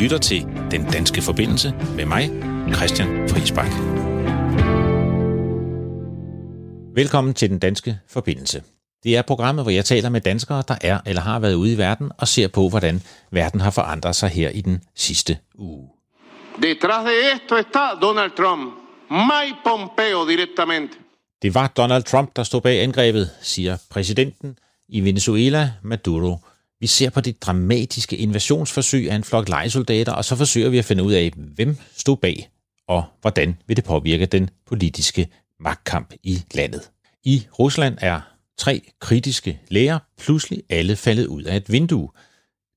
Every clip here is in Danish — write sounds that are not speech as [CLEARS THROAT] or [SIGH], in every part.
lytter til Den Danske Forbindelse med mig, Christian Friisbak. Velkommen til Den Danske Forbindelse. Det er programmet, hvor jeg taler med danskere, der er eller har været ude i verden, og ser på, hvordan verden har forandret sig her i den sidste uge. Detrás de esto está Donald Trump, Mike Pompeo directamente. Det var Donald Trump, der stod bag angrebet, siger præsidenten i Venezuela, Maduro. Vi ser på det dramatiske invasionsforsøg af en flok lejesoldater, og så forsøger vi at finde ud af, hvem stod bag, og hvordan vil det påvirke den politiske magtkamp i landet. I Rusland er tre kritiske læger pludselig alle faldet ud af et vindue.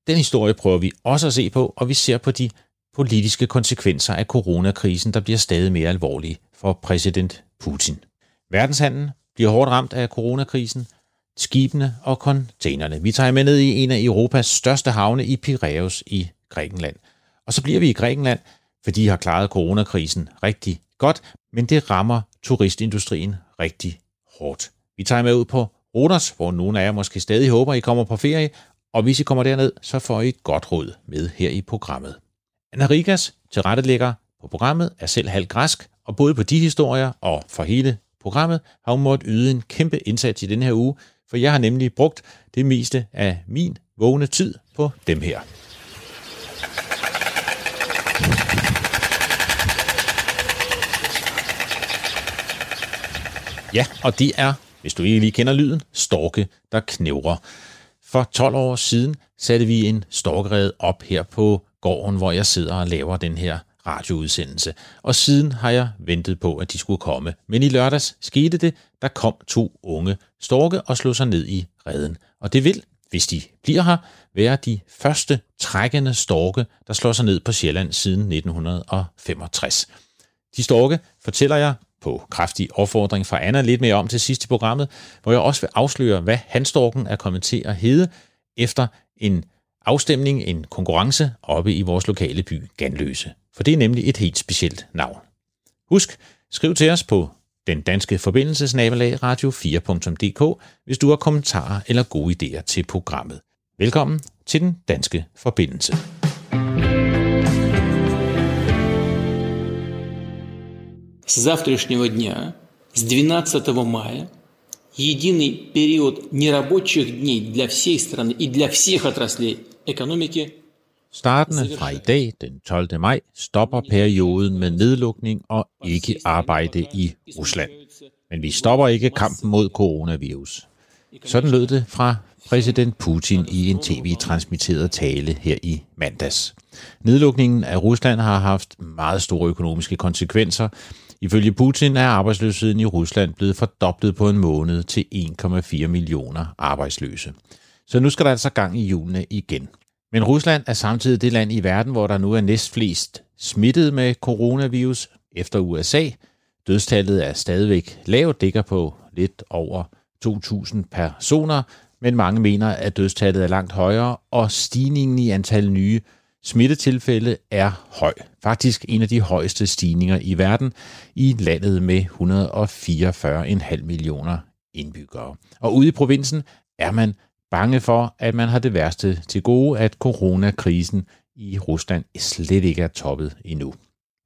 Den historie prøver vi også at se på, og vi ser på de politiske konsekvenser af coronakrisen, der bliver stadig mere alvorlige for præsident Putin. Verdenshandlen bliver hårdt ramt af coronakrisen, skibene og containerne. Vi tager med ned i en af Europas største havne i Piraeus i Grækenland. Og så bliver vi i Grækenland, for de har klaret coronakrisen rigtig godt, men det rammer turistindustrien rigtig hårdt. Vi tager med ud på Rodos, hvor nogle af jer måske stadig håber, I kommer på ferie, og hvis I kommer derned, så får I et godt råd med her i programmet. Anna Rigas, tilrettelægger på programmet, er selv halv græsk, og både på de historier og for hele programmet har hun måttet yde en kæmpe indsats i den her uge, for jeg har nemlig brugt det meste af min vågne tid på dem her. Ja, og det er, hvis du ikke lige kender lyden, storke, der knævrer. For 12 år siden satte vi en storkerede op her på gården, hvor jeg sidder og laver den her radioudsendelse. Og siden har jeg ventet på, at de skulle komme. Men i lørdags skete det, der kom to unge storke og slog sig ned i redden. Og det vil, hvis de bliver her, være de første trækkende storke, der slår sig ned på Sjælland siden 1965. De storke fortæller jeg på kraftig opfordring fra Anna lidt mere om til sidst i programmet, hvor jeg også vil afsløre, hvad hanstorken er kommet til at hedde efter en afstemning, en konkurrence oppe i vores lokale by Ganløse For det er nemlig et helt specielt navn. Husk, skriv til os på den danske forbindelsesnabelag radio4.dk, hvis du har kommentarer eller gode idéer til programmet. Velkommen til den danske forbindelse. С завтрашнего дня, с 12 мая, единый период нерабочих дней для всей страны и для всех отраслей экономики Startende fra i dag, den 12. maj, stopper perioden med nedlukning og ikke arbejde i Rusland. Men vi stopper ikke kampen mod coronavirus. Sådan lød det fra præsident Putin i en tv-transmitteret tale her i mandags. Nedlukningen af Rusland har haft meget store økonomiske konsekvenser. Ifølge Putin er arbejdsløsheden i Rusland blevet fordoblet på en måned til 1,4 millioner arbejdsløse. Så nu skal der altså gang i julene igen. Men Rusland er samtidig det land i verden, hvor der nu er næstflest smittet med coronavirus efter USA. Dødstallet er stadigvæk lavt, ligger på lidt over 2.000 personer, men mange mener, at dødstallet er langt højere, og stigningen i antal nye smittetilfælde er høj. Faktisk en af de højeste stigninger i verden i landet med 144,5 millioner indbyggere. Og ude i provinsen er man bange for, at man har det værste til gode, at coronakrisen i Rusland slet ikke er toppet endnu.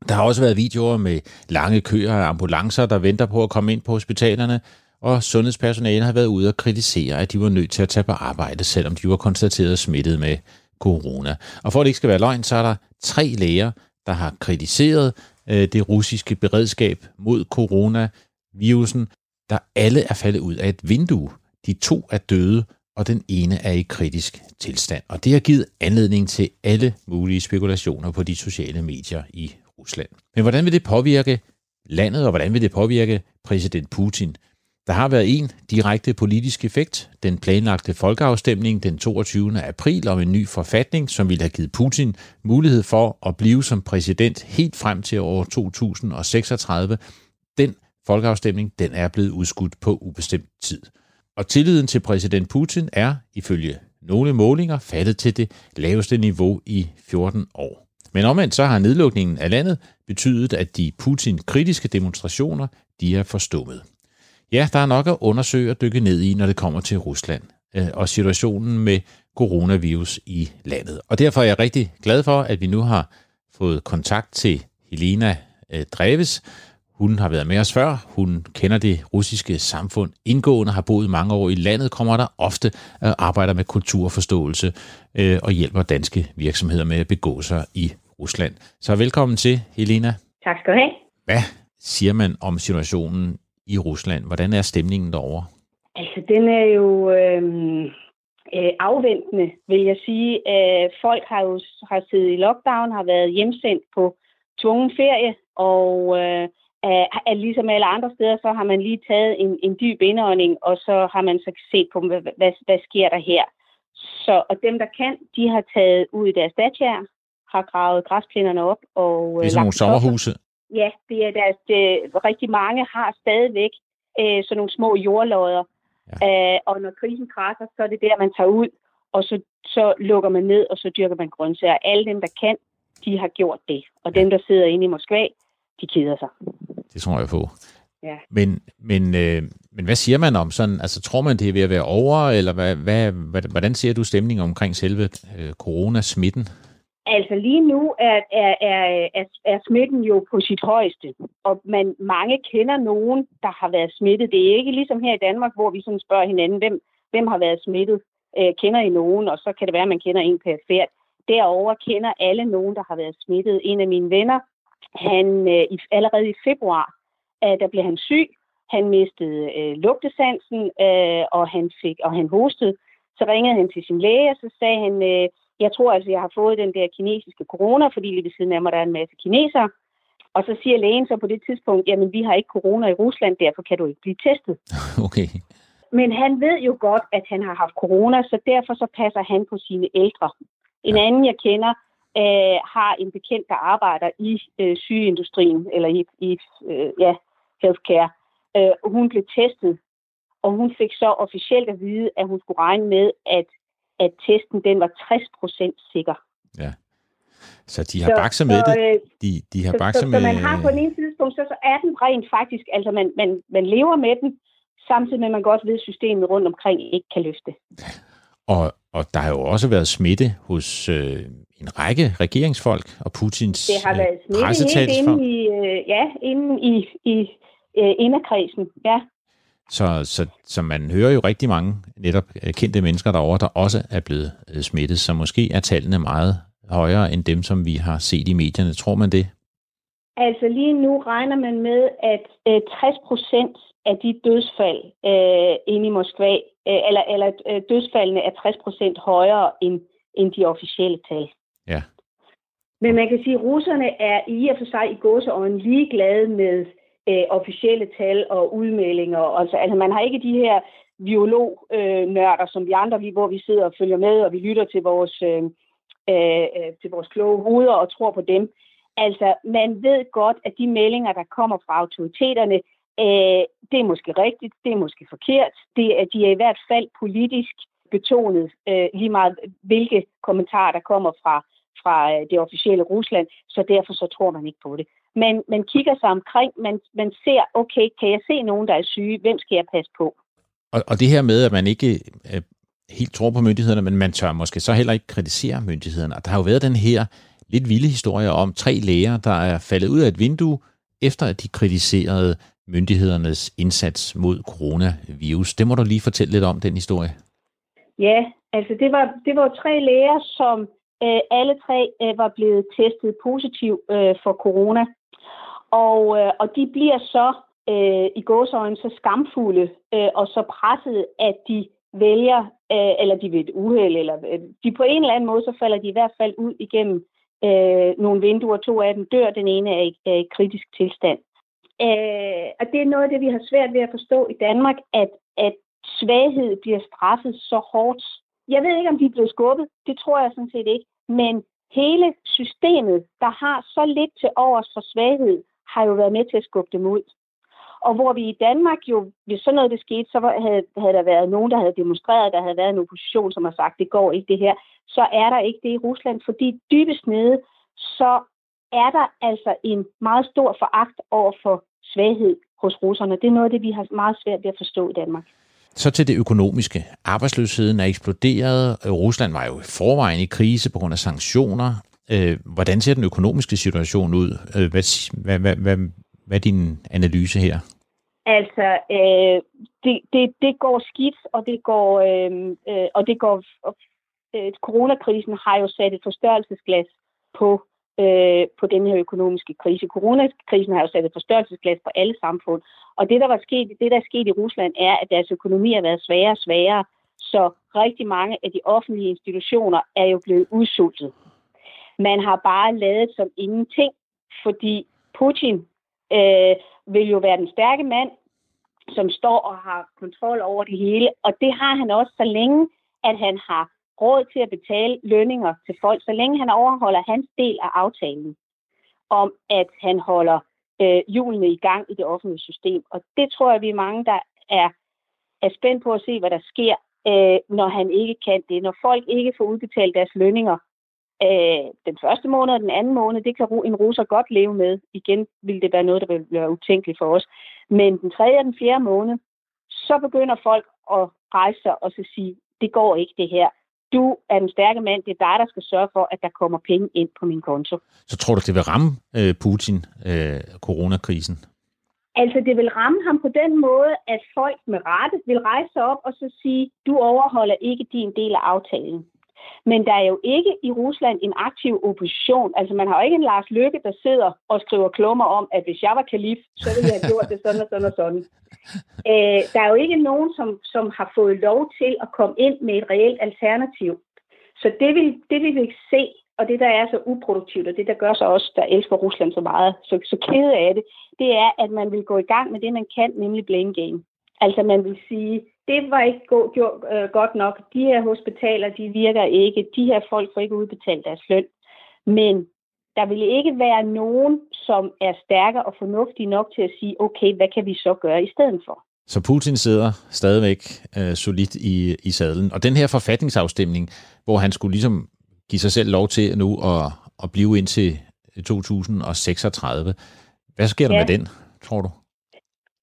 Der har også været videoer med lange køer af ambulancer, der venter på at komme ind på hospitalerne, og sundhedspersonalet har været ude og kritisere, at de var nødt til at tage på arbejde, selvom de var konstateret smittet med corona. Og for at det ikke skal være løgn, så er der tre læger, der har kritiseret øh, det russiske beredskab mod coronavirusen, der alle er faldet ud af et vindue. De to er døde, og den ene er i kritisk tilstand. Og det har givet anledning til alle mulige spekulationer på de sociale medier i Rusland. Men hvordan vil det påvirke landet, og hvordan vil det påvirke præsident Putin? Der har været en direkte politisk effekt. Den planlagte folkeafstemning den 22. april om en ny forfatning, som ville have givet Putin mulighed for at blive som præsident helt frem til år 2036. Den folkeafstemning den er blevet udskudt på ubestemt tid. Og tilliden til præsident Putin er, ifølge nogle målinger, faldet til det laveste niveau i 14 år. Men omvendt så har nedlukningen af landet betydet, at de Putin-kritiske demonstrationer de er forstummet. Ja, der er nok at undersøge og dykke ned i, når det kommer til Rusland. Øh, og situationen med coronavirus i landet. Og derfor er jeg rigtig glad for, at vi nu har fået kontakt til Helena øh, Dreves. Hun har været med os før. Hun kender det russiske samfund indgående, har boet mange år i landet, kommer der ofte og arbejder med kulturforståelse øh, og hjælper danske virksomheder med at begå sig i Rusland. Så velkommen til, Helena. Tak skal du have. Hvad siger man om situationen i Rusland? Hvordan er stemningen derovre? Altså, den er jo øh, øh, afventende, vil jeg sige. Øh, folk har jo har siddet i lockdown, har været hjemsendt på tvungen ferie, og øh, er ligesom alle andre steder, så har man lige taget en, en dyb indånding, og så har man så set på, hvad, hvad, hvad sker der her. Så, og dem, der kan, de har taget ud i deres dachager, har gravet græsplinderne op. Og, er sådan nogle sommerhuse? Ja, det er deres, det, rigtig mange har stadigvæk øh, sådan nogle små jordlodder. Ja. Øh, og når krisen krasser, så er det der, man tager ud, og så, så lukker man ned, og så dyrker man grøntsager. Alle dem, der kan, de har gjort det. Og dem, der sidder inde i Moskva, de keder sig. Det tror jeg på. Ja. Men, men, øh, men hvad siger man om sådan, altså tror man, det er ved at være over, eller hvad, hvad, hvordan ser du stemningen omkring selve øh, coronasmitten? Altså lige nu er, er, er, er, er smitten jo på sit højeste, og man, mange kender nogen, der har været smittet. Det er ikke ligesom her i Danmark, hvor vi sådan spørger hinanden, hvem, hvem har været smittet? Øh, kender I nogen? Og så kan det være, at man kender en perfekt. Derover kender alle nogen, der har været smittet. En af mine venner, han øh, i, allerede i februar, øh, der blev han syg. Han mistede øh, lugtesansen, øh, og han fik og han hostede. Så ringede han til sin læge, og så sagde han, øh, jeg tror altså, jeg har fået den der kinesiske corona, fordi lige ved siden af mig, der er en masse kinesere. Og så siger lægen så på det tidspunkt, jamen vi har ikke corona i Rusland, derfor kan du ikke blive testet. [LAUGHS] Okay. Men han ved jo godt, at han har haft corona, så derfor så passer han på sine ældre. En ja. anden, jeg kender, øh, har en bekendt, der arbejder i øh, sygeindustrien, eller i, i øh, ja, healthcare. Øh, hun blev testet, og hun fik så officielt at vide, at hun skulle regne med, at, at testen den var 60% sikker. Ja. Så de har bakset med det? Øh, de, de har bakset så, med... Så man har på en ene tidspunkt, så, så er den rent faktisk, altså man, man, man lever med den, samtidig med, at man godt ved, at systemet rundt omkring ikke kan løfte. Og, og der har jo også været smitte hos øh, en række regeringsfolk og Putins Det har været smitte helt inde i, øh, ja, inde i, i øh, inderkredsen, ja. Så, så, så man hører jo rigtig mange netop øh, kendte mennesker derovre, der også er blevet øh, smittet, så måske er tallene meget højere end dem, som vi har set i medierne. Tror man det? Altså lige nu regner man med, at øh, 60 procent af de dødsfald øh, inde i Moskva, øh, eller, eller øh, dødsfaldene er 60 procent højere end, end de officielle tal. Ja. Men man kan sige, at russerne er i og for sig i gåseøjne ligeglade med øh, officielle tal og udmeldinger. Altså, altså man har ikke de her biolog-nørder, øh, som vi andre, vi, hvor vi sidder og følger med, og vi lytter til vores, øh, øh, øh, til vores kloge hoveder og tror på dem. Altså, man ved godt, at de meldinger, der kommer fra autoriteterne, øh, det er måske rigtigt, det er måske forkert. Det er, de er i hvert fald politisk betonet, øh, lige meget hvilke kommentarer, der kommer fra, fra øh, det officielle Rusland, så derfor så tror man ikke på det. Men man kigger sig omkring, man, man ser, okay, kan jeg se nogen, der er syge, hvem skal jeg passe på? Og, og det her med, at man ikke øh, helt tror på myndighederne, men man tør måske så heller ikke kritisere myndighederne. Og der har jo været den her lidt vilde historie om tre læger, der er faldet ud af et vindue, efter at de kritiserede myndighedernes indsats mod coronavirus. Det må du lige fortælle lidt om, den historie. Ja, altså det var, det var tre læger, som øh, alle tre øh, var blevet testet positiv øh, for corona. Og, øh, og de bliver så øh, i gåsøjne så skamfulde øh, og så presset, at de vælger, øh, eller de ved et uheld, eller øh, de på en eller anden måde, så falder de i hvert fald ud igennem øh, nogle vinduer. To af dem dør, den ene er i, er i kritisk tilstand. Øh, og det er noget af det, vi har svært ved at forstå i Danmark, at, at svaghed bliver straffet så hårdt. Jeg ved ikke, om de er blevet skubbet. Det tror jeg sådan set ikke. Men hele systemet, der har så lidt til overs for svaghed, har jo været med til at skubbe dem ud. Og hvor vi i Danmark jo, hvis sådan noget det skete, så havde, havde der været nogen, der havde demonstreret, der havde været en opposition, som har sagt, det går ikke det her. Så er der ikke det i Rusland, fordi dybest nede, så er der altså en meget stor foragt over for svaghed hos russerne. Det er noget af det, vi har meget svært ved at forstå i Danmark. Så til det økonomiske. Arbejdsløsheden er eksploderet. Rusland var jo i forvejen i krise på grund af sanktioner. Hvordan ser den økonomiske situation ud? Hvad, hvad, hvad, hvad, hvad er din analyse her? Altså, øh, det, det, det går skidt, og det går, øh, øh, og det går, øh, coronakrisen har jo sat et forstørrelsesglas på, øh, på den her økonomiske krise. Coronakrisen har jo sat et forstørrelsesglas på alle samfund, og det, der var sket, det, der er sket i Rusland, er, at deres økonomi har været sværere og sværere, så rigtig mange af de offentlige institutioner er jo blevet udsultet. Man har bare lavet som ingenting, fordi Putin øh, vil jo være den stærke mand, som står og har kontrol over det hele. Og det har han også, så længe at han har råd til at betale lønninger til folk, så længe han overholder hans del af aftalen om, at han holder øh, hjulene i gang i det offentlige system. Og det tror jeg, vi er mange, der er, er spændt på at se, hvad der sker, øh, når han ikke kan det. Når folk ikke får udbetalt deres lønninger øh, den første måned og den anden måned, det kan en russer godt leve med. Igen vil det være noget, der vil være utænkeligt for os. Men den tredje og den fjerde måned, så begynder folk at rejse sig og så sige, det går ikke det her. Du er den stærke mand, det er dig, der skal sørge for, at der kommer penge ind på min konto. Så tror du, det vil ramme øh, Putin, øh, coronakrisen? Altså, det vil ramme ham på den måde, at folk med rette vil rejse sig op og så sige, du overholder ikke din del af aftalen. Men der er jo ikke i Rusland en aktiv opposition. Altså man har jo ikke en Lars Løkke, der sidder og skriver klummer om, at hvis jeg var kalif, så ville jeg have gjort det sådan og sådan og sådan. [LAUGHS] Øh, der er jo ikke nogen, som, som har fået lov til at komme ind med et reelt alternativ. Så det vil, det vil vi ikke se, og det, der er så uproduktivt, og det, der gør sig også, der elsker Rusland så meget, så, så kede af det, det er, at man vil gå i gang med det, man kan, nemlig blame game. Altså man vil sige, det var ikke go- gjort øh, godt nok. De her hospitaler, de virker ikke. De her folk får ikke udbetalt deres løn. Men der vil ikke være nogen, som er stærkere og fornuftige nok til at sige, okay, hvad kan vi så gøre i stedet for? Så Putin sidder stadigvæk øh, solidt i, i sadlen. Og den her forfatningsafstemning, hvor han skulle ligesom give sig selv lov til nu at, at blive indtil 2036, hvad sker der ja. med den, tror du?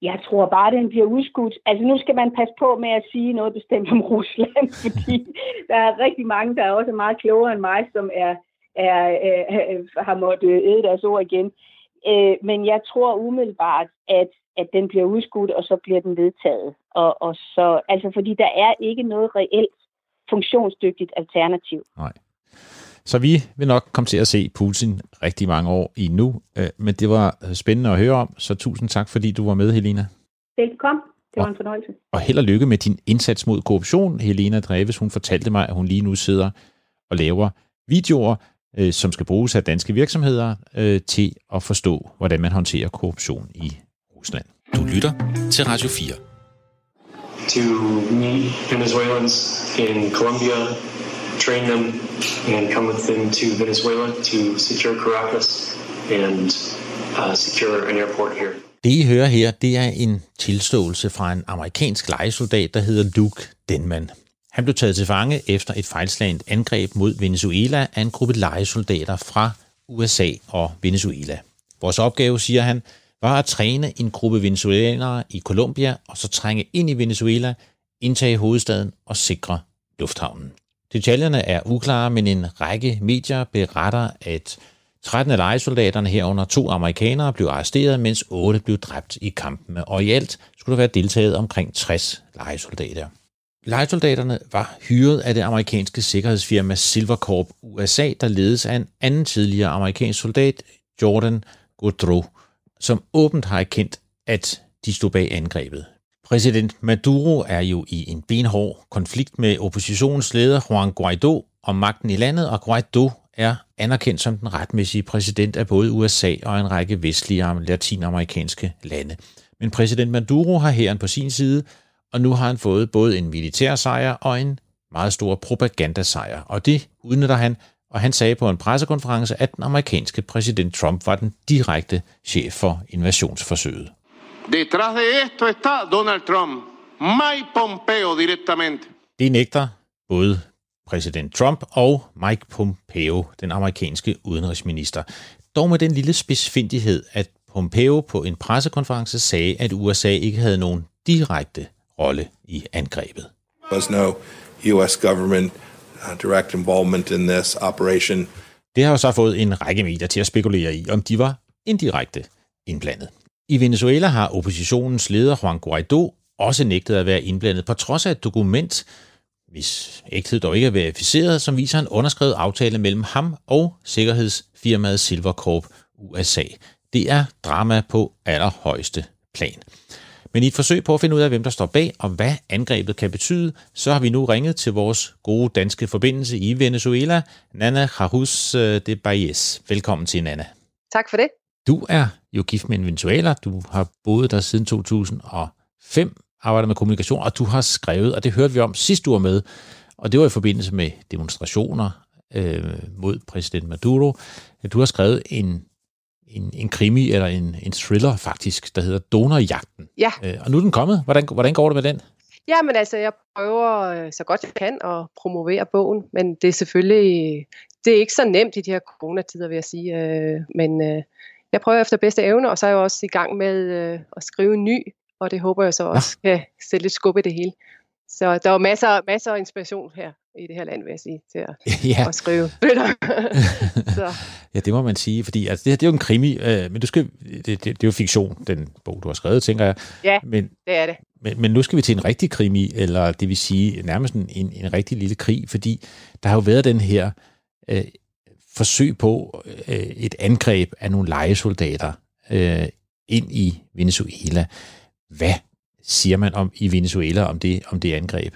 Jeg tror bare, den bliver udskudt. Altså nu skal man passe på med at sige noget bestemt om Rusland, [LAUGHS] fordi der er rigtig mange, der er også meget klogere end mig, som er, er, er, har måttet æde deres ord igen. Øh, men jeg tror umiddelbart, at, at den bliver udskudt, og så bliver den vedtaget. Og, og så, altså fordi der er ikke noget reelt funktionsdygtigt alternativ. Nej. Så vi vil nok komme til at se Putin rigtig mange år i nu, øh, men det var spændende at høre om, så tusind tak, fordi du var med, Helena. Velkommen. Det var en fornøjelse. Og held og lykke med din indsats mod korruption. Helena Dreves, hun fortalte mig, at hun lige nu sidder og laver videoer, øh, som skal bruges af danske virksomheder øh, til at forstå, hvordan man håndterer korruption i Rusland. Du lytter til Radio 4. To meet Venezuelans in Colombia, train them and come with them to Venezuela to secure Caracas and uh, secure an airport here. Det I hører her, det er en tilståelse fra en amerikansk lejesoldat, der hedder Luke Denman. Han blev taget til fange efter et fejlslagent angreb mod Venezuela af en gruppe lejesoldater fra USA og Venezuela. Vores opgave, siger han, var at træne en gruppe venezuelanere i Colombia og så trænge ind i Venezuela, indtage hovedstaden og sikre lufthavnen. Detaljerne er uklare, men en række medier beretter, at 13 af lejesoldaterne herunder to amerikanere blev arresteret, mens 8 blev dræbt i kampene, og i alt skulle der være deltaget omkring 60 lejesoldater. Lejesoldaterne var hyret af det amerikanske sikkerhedsfirma Silvercorp USA, der ledes af en anden tidligere amerikansk soldat, Jordan Godreau, som åbent har erkendt, at de stod bag angrebet. Præsident Maduro er jo i en benhård konflikt med oppositionsleder Juan Guaido om magten i landet, og Guaido er anerkendt som den retmæssige præsident af både USA og en række vestlige og latinamerikanske lande. Men præsident Maduro har hæren på sin side, og nu har han fået både en militær sejr og en meget stor propagandasejr, og det udnytter han, og han sagde på en pressekonference, at den amerikanske præsident Trump var den direkte chef for invasionsforsøget. Detrás de esto está Donald Trump, Mike Pompeo directamente. Det nægter både præsident Trump og Mike Pompeo, den amerikanske udenrigsminister. Dog med den lille spidsfindighed, at Pompeo på en pressekonference sagde, at USA ikke havde nogen direkte rolle i angrebet. was no U.S. government uh, direct involvement in this operation. Det har jo så fået en række medier til at spekulere i, om de var indirekte indblandet. I Venezuela har oppositionens leder Juan Guaido også nægtet at være indblandet, på trods af et dokument, hvis ægthed dog ikke er verificeret, som viser en underskrevet aftale mellem ham og sikkerhedsfirmaet Silvercorp USA. Det er drama på allerhøjeste plan. Men i et forsøg på at finde ud af, hvem der står bag og hvad angrebet kan betyde, så har vi nu ringet til vores gode danske forbindelse i Venezuela, Nana Jarus eh, de Baez. Velkommen til, Nana. Tak for det. Du er jo gift med en Venezuela. Du har boet der siden 2005, arbejdet med kommunikation, og du har skrevet, og det hørte vi om sidst du var med, og det var i forbindelse med demonstrationer øh, mod præsident Maduro. Du har skrevet en en, en krimi eller en, en thriller faktisk, der hedder Donorjagten. Ja. Øh, og nu er den kommet. Hvordan, hvordan går det med den? Ja, men altså, jeg prøver øh, så godt jeg kan at promovere bogen, men det er selvfølgelig, det er ikke så nemt i de her coronatider, vil jeg sige. Øh, men øh, jeg prøver efter bedste evne, og så er jeg også i gang med øh, at skrive en ny, og det håber jeg så også ja. kan sætte lidt skub i det hele. Så der er masser, masser af inspiration her i det her land, vil jeg sige, til at, [LAUGHS] ja. at skrive bøtter. [LAUGHS] så. Ja, det må man sige, fordi altså, det her det er jo en krimi, øh, men du skal, det, det, det er jo fiktion, den bog, du har skrevet, tænker jeg. Ja, men, det er det. Men, men nu skal vi til en rigtig krimi, eller det vil sige nærmest en, en, en rigtig lille krig, fordi der har jo været den her øh, forsøg på øh, et angreb af nogle lejesoldater øh, ind i Venezuela. Hvad siger man om i Venezuela om det, om det angreb?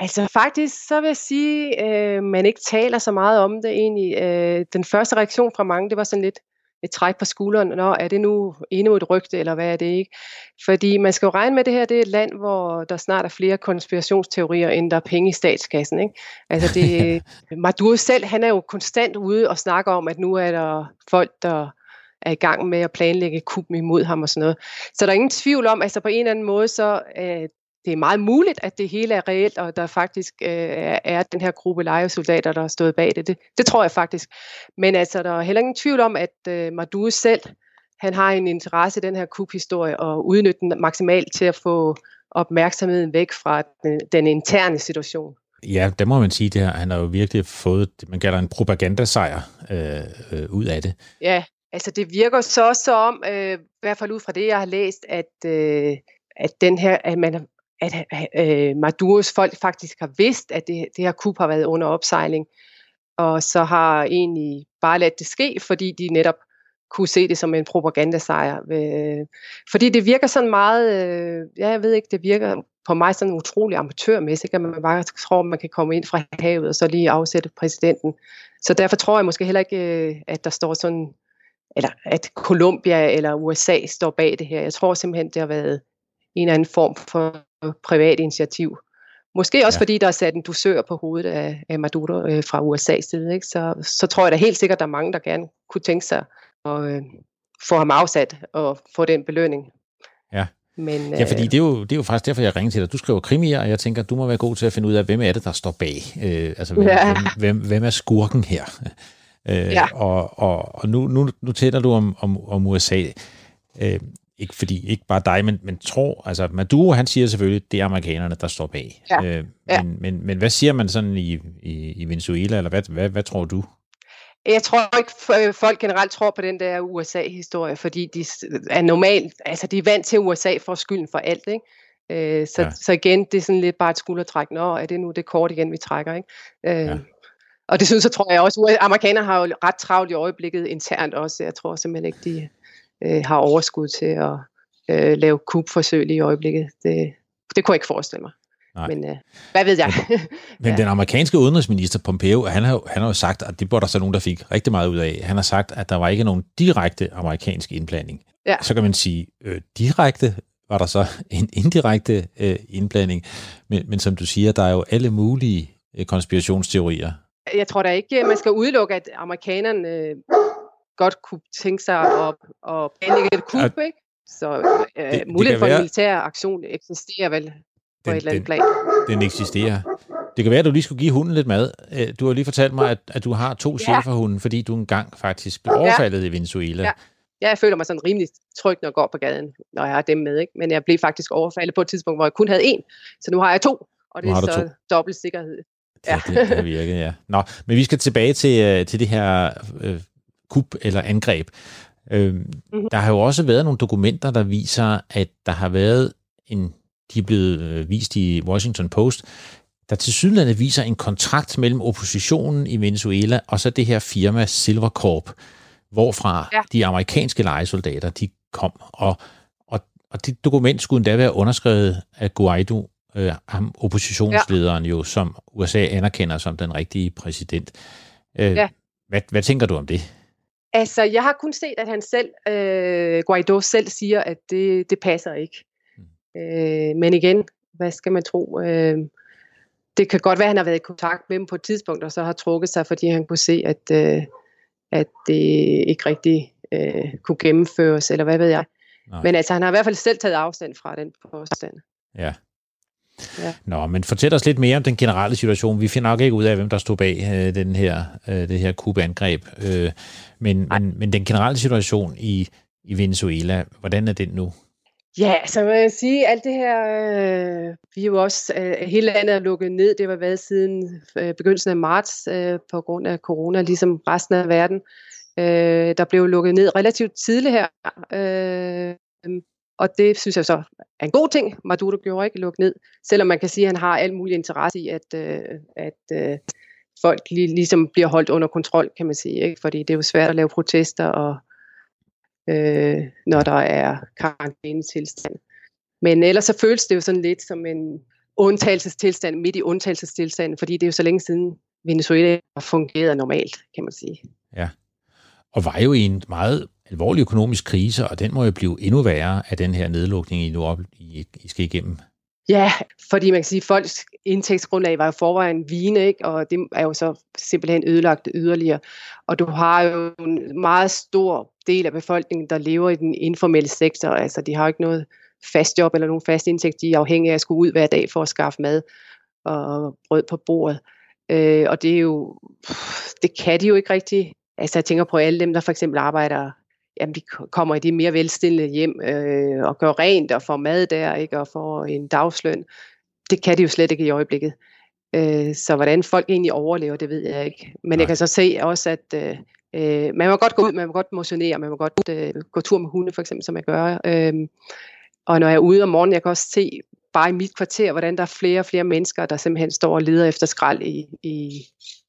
Altså faktisk, så vil jeg sige, øh, man ikke taler så meget om det egentlig. Øh, den første reaktion fra mange, det var sådan lidt et træk på skulderen. Nå, er det nu endnu et rygte, eller hvad er det ikke? Fordi man skal jo regne med, at det her det er et land, hvor der snart er flere konspirationsteorier, end der er penge i statskassen. Ikke? Altså det, [LAUGHS] Maduro selv, han er jo konstant ude og snakker om, at nu er der folk, der er i gang med at planlægge kup imod ham og sådan noget. Så der er ingen tvivl om, altså på en eller anden måde, så øh, det er meget muligt, at det hele er reelt, og der faktisk øh, er den her gruppe lejesoldater, der har stået bag det. det. Det tror jeg faktisk. Men altså, der er heller ingen tvivl om, at øh, Maduro selv, han har en interesse i den her kuphistorie, og udnytte den maksimalt til at få opmærksomheden væk fra den, den interne situation. Ja, det må man sige, det her. Han har jo virkelig fået, det man kalder en propagandasejr øh, øh, ud af det. Ja, altså det virker så som, øh, i hvert fald ud fra det, jeg har læst, at, øh, at den her, at man at øh, Maduros folk faktisk har vidst, at det, det her kup har været under opsejling, og så har egentlig bare ladt det ske, fordi de netop kunne se det som en propagandasejr. Øh, fordi det virker sådan meget, øh, ja, jeg ved ikke, det virker på mig sådan utrolig amatørmæssigt, at man bare tror, at man kan komme ind fra havet og så lige afsætte præsidenten. Så derfor tror jeg måske heller ikke, øh, at der står sådan, eller at Colombia eller USA står bag det her. Jeg tror simpelthen, det har været en eller anden form for privat initiativ. Måske også ja. fordi der er sat en dusør på hovedet af, af Maduro øh, fra USA's side. Ikke? Så, så tror jeg da helt sikkert, at der er mange, der gerne kunne tænke sig at øh, få ham afsat og få den belønning. Ja. Men, ja, fordi det er, jo, det er jo faktisk derfor, jeg ringer til dig. Du skriver krimier, og jeg tænker, du må være god til at finde ud af, hvem er det, der står bag. Øh, altså, hvem, ja. hvem, hvem, hvem er skurken her? Øh, ja. Og, og, og nu, nu, nu tæller du om, om, om USA. Øh, ikke fordi, ikke bare dig, men, men tror, altså Maduro, han siger selvfølgelig, det er amerikanerne, der står bag. Ja. Øh, ja. Men, men, men hvad siger man sådan i, i, i Venezuela, eller hvad, hvad, hvad tror du? Jeg tror ikke, folk generelt tror på den der USA-historie, fordi de er normalt, altså de er vant til USA for skylden for alt, ikke? Øh, så, ja. så igen, det er sådan lidt bare et skuldertræk. Nå, er det nu det kort igen, vi trækker, ikke? Øh, ja. Og det synes jeg, tror jeg også, at amerikanere har jo ret travlt i øjeblikket internt også. Jeg tror simpelthen ikke, de, øh, har overskud til at øh, lave kubforsøg i øjeblikket. Det, det kunne jeg ikke forestille mig. Nej. Men øh, hvad ved jeg? Men, [LAUGHS] ja. den amerikanske udenrigsminister Pompeo, han har, han har jo sagt, at det var der så nogen, der fik rigtig meget ud af. Han har sagt, at der var ikke nogen direkte amerikansk indblanding. Ja. Så kan man sige, øh, direkte var der så en indirekte øh, indblanding. Men, men som du siger, der er jo alle mulige øh, konspirationsteorier. Jeg tror da ikke, man skal udelukke, at amerikanerne godt kunne tænke sig at, at planlægge et kup, ja, ikke? Så øh, det, muligheden for en militær aktion eksisterer vel på den, et eller andet plan. Den eksisterer. Det kan være, at du lige skulle give hunden lidt mad. Øh, du har lige fortalt mig, at, at du har to ja. cheferhunden, fordi du engang faktisk blev overfaldet ja. i Venezuela. Ja. Ja, jeg føler mig sådan rimelig tryg, når jeg går på gaden, når jeg har dem med. Ikke? Men jeg blev faktisk overfaldet på et tidspunkt, hvor jeg kun havde en. Så nu har jeg to, og det er så to. dobbelt sikkerhed. Ja, det, det virker, ja. Nå, men vi skal tilbage til, øh, til det her øh, kup eller angreb. Øh, mm-hmm. Der har jo også været nogle dokumenter, der viser, at der har været en, de er blevet øh, vist i Washington Post, der til sydlandet viser en kontrakt mellem oppositionen i Venezuela og så det her firma Silvercorp, hvorfra ja. de amerikanske legesoldater de kom. Og, og, og det dokument skulle endda være underskrevet af Guaido, øh, ham oppositionslederen ja. jo, som USA anerkender som den rigtige præsident. Øh, ja. hvad, hvad tænker du om det? Altså, jeg har kun set, at han selv, øh, Guaido selv siger, at det, det passer ikke. Mm. Øh, men igen, hvad skal man tro? Øh, det kan godt være, at han har været i kontakt med dem på et tidspunkt, og så har trukket sig, fordi han kunne se, at, øh, at det ikke rigtig øh, kunne gennemføres, eller hvad ved jeg. Nej. Men altså, han har i hvert fald selv taget afstand fra den påstand. Ja. Ja. Nå, men fortæl os lidt mere om den generelle situation. Vi finder nok ikke ud af, hvem der stod bag øh, den her, øh, det her kubangreb. Øh, men, men, men den generelle situation i, i Venezuela, hvordan er den nu? Ja, man vil sige, alt det her, øh, vi er jo også, øh, hele landet er lukket ned, det var været siden øh, begyndelsen af marts øh, på grund af corona, ligesom resten af verden. Øh, der blev lukket ned relativt tidligt her, øh, og det synes jeg så er en god ting. Maduro gjorde ikke lukket ned, selvom man kan sige, at han har al mulig interesse i, at, øh, at øh, folk lige, ligesom bliver holdt under kontrol, kan man sige. Ikke? Fordi det er jo svært at lave protester og øh, når der er karantænetilstand. Men ellers så føles det jo sådan lidt som en undtagelsestilstand, midt i undtagelsestilstanden, fordi det er jo så længe siden Venezuela har fungeret normalt, kan man sige. Ja, og var jo i en meget alvorlig økonomisk krise, og den må jo blive endnu værre af den her nedlukning, I nu op, I, I skal igennem. Ja, fordi man kan sige, at folks indtægtsgrundlag var jo forvejen vine, ikke? og det er jo så simpelthen ødelagt yderligere. Og du har jo en meget stor del af befolkningen, der lever i den informelle sektor. Altså, de har ikke noget fast job eller nogen fast indtægt. De er afhængige af at skulle ud hver dag for at skaffe mad og brød på bordet. Øh, og det er jo, det kan de jo ikke rigtig. Altså, jeg tænker på alle dem, der for eksempel arbejder jamen, de kommer i de mere velstillede hjem øh, og gør rent og får mad der, ikke, og får en dagsløn. Det kan de jo slet ikke i øjeblikket. Øh, så hvordan folk egentlig overlever, det ved jeg ikke. Men Nej. jeg kan så se også, at øh, øh, man må godt gå ud, man må godt motionere, man må godt øh, gå tur med hunde, for eksempel, som jeg gør. Øh, og når jeg er ude om morgenen, jeg kan også se bare i mit kvarter, hvordan der er flere og flere mennesker, der simpelthen står og leder efter skrald i, i,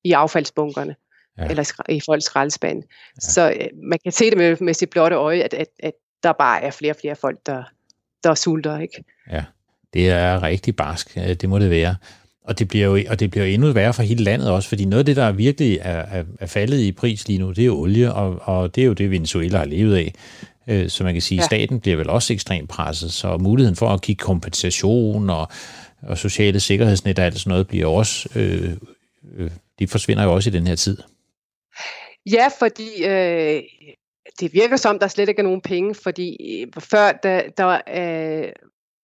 i affaldsbunkerne ja. eller i folks skraldespand. Ja. Så øh, man kan se det med, med sit blotte øje, at, at, at der bare er flere og flere folk, der, der sulter. Ikke? Ja, det er rigtig barsk, det må det være. Og det bliver jo og det bliver endnu værre for hele landet også, fordi noget af det, der virkelig er, er, er faldet i pris lige nu, det er jo olie, og, og det er jo det, Venezuela har levet af. Øh, så man kan sige, at ja. staten bliver vel også ekstremt presset, så muligheden for at give kompensation og, og sociale sikkerhedsnet og alt sådan noget bliver også, øh, øh, de forsvinder jo også i den her tid. Ja, fordi øh, det virker som, der slet ikke er nogen penge, fordi øh, før, der, der øh,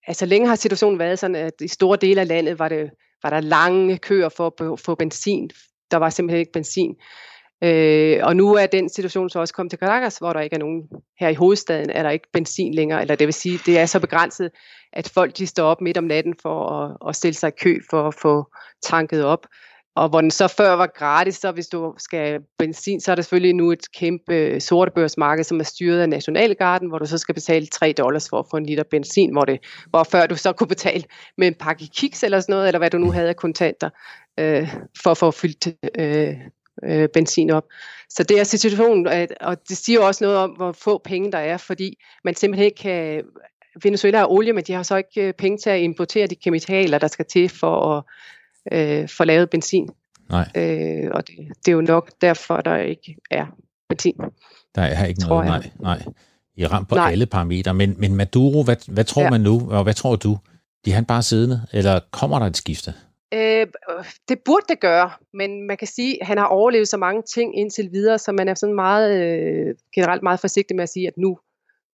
altså længe har situationen været sådan, at i store dele af landet var, det, var der lange køer for at få benzin. Der var simpelthen ikke benzin. Øh, og nu er den situation så også kommet til Caracas, hvor der ikke er nogen, her i hovedstaden er der ikke benzin længere, eller det vil sige, det er så begrænset, at folk de står op midt om natten for at, at stille sig i kø for at få tanket op. Og hvor den så før var gratis, så hvis du skal benzin, så er der selvfølgelig nu et kæmpe øh, sortebørsmarked, som er styret af Nationalgarden, hvor du så skal betale 3 dollars for at få en liter benzin, hvor, det, hvor før du så kunne betale med en pakke kiks eller sådan noget, eller hvad du nu havde af kontanter, øh, for at få fyldt øh, øh, benzin op. Så det er situationen, at, og det siger også noget om, hvor få penge der er, fordi man simpelthen ikke kan... Venezuela har olie, men de har så ikke øh, penge til at importere de kemikalier, der skal til for at øh, få lavet benzin. Nej. Øh, og det, det er jo nok derfor, der ikke er benzin. Der er ikke noget, nej, nej. I ramt på nej. alle parametre. Men, men Maduro, hvad, hvad tror ja. man nu, og hvad tror du? De han bare siddende, eller kommer der et skifte? Øh, det burde det gøre, men man kan sige, at han har overlevet så mange ting indtil videre, så man er sådan meget, øh, generelt meget forsigtig med at sige, at nu,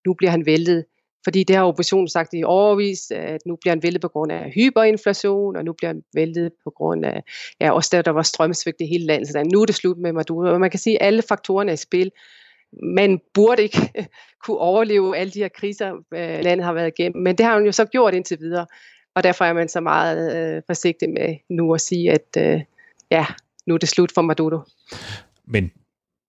nu bliver han væltet. Fordi det har oppositionen sagt i overvis, at nu bliver han væltet på grund af hyperinflation, og nu bliver han væltet på grund af, ja, også der, der var strømsvigt i hele landet. Så nu er det slut med Maduro. Og man kan sige, at alle faktorerne er i spil. man burde ikke [LAUGHS] kunne overleve alle de her kriser, øh, landet har været igennem. Men det har hun jo så gjort indtil videre. Og derfor er man så meget øh, forsigtig med nu at sige, at øh, ja, nu er det slut for Maduro. Men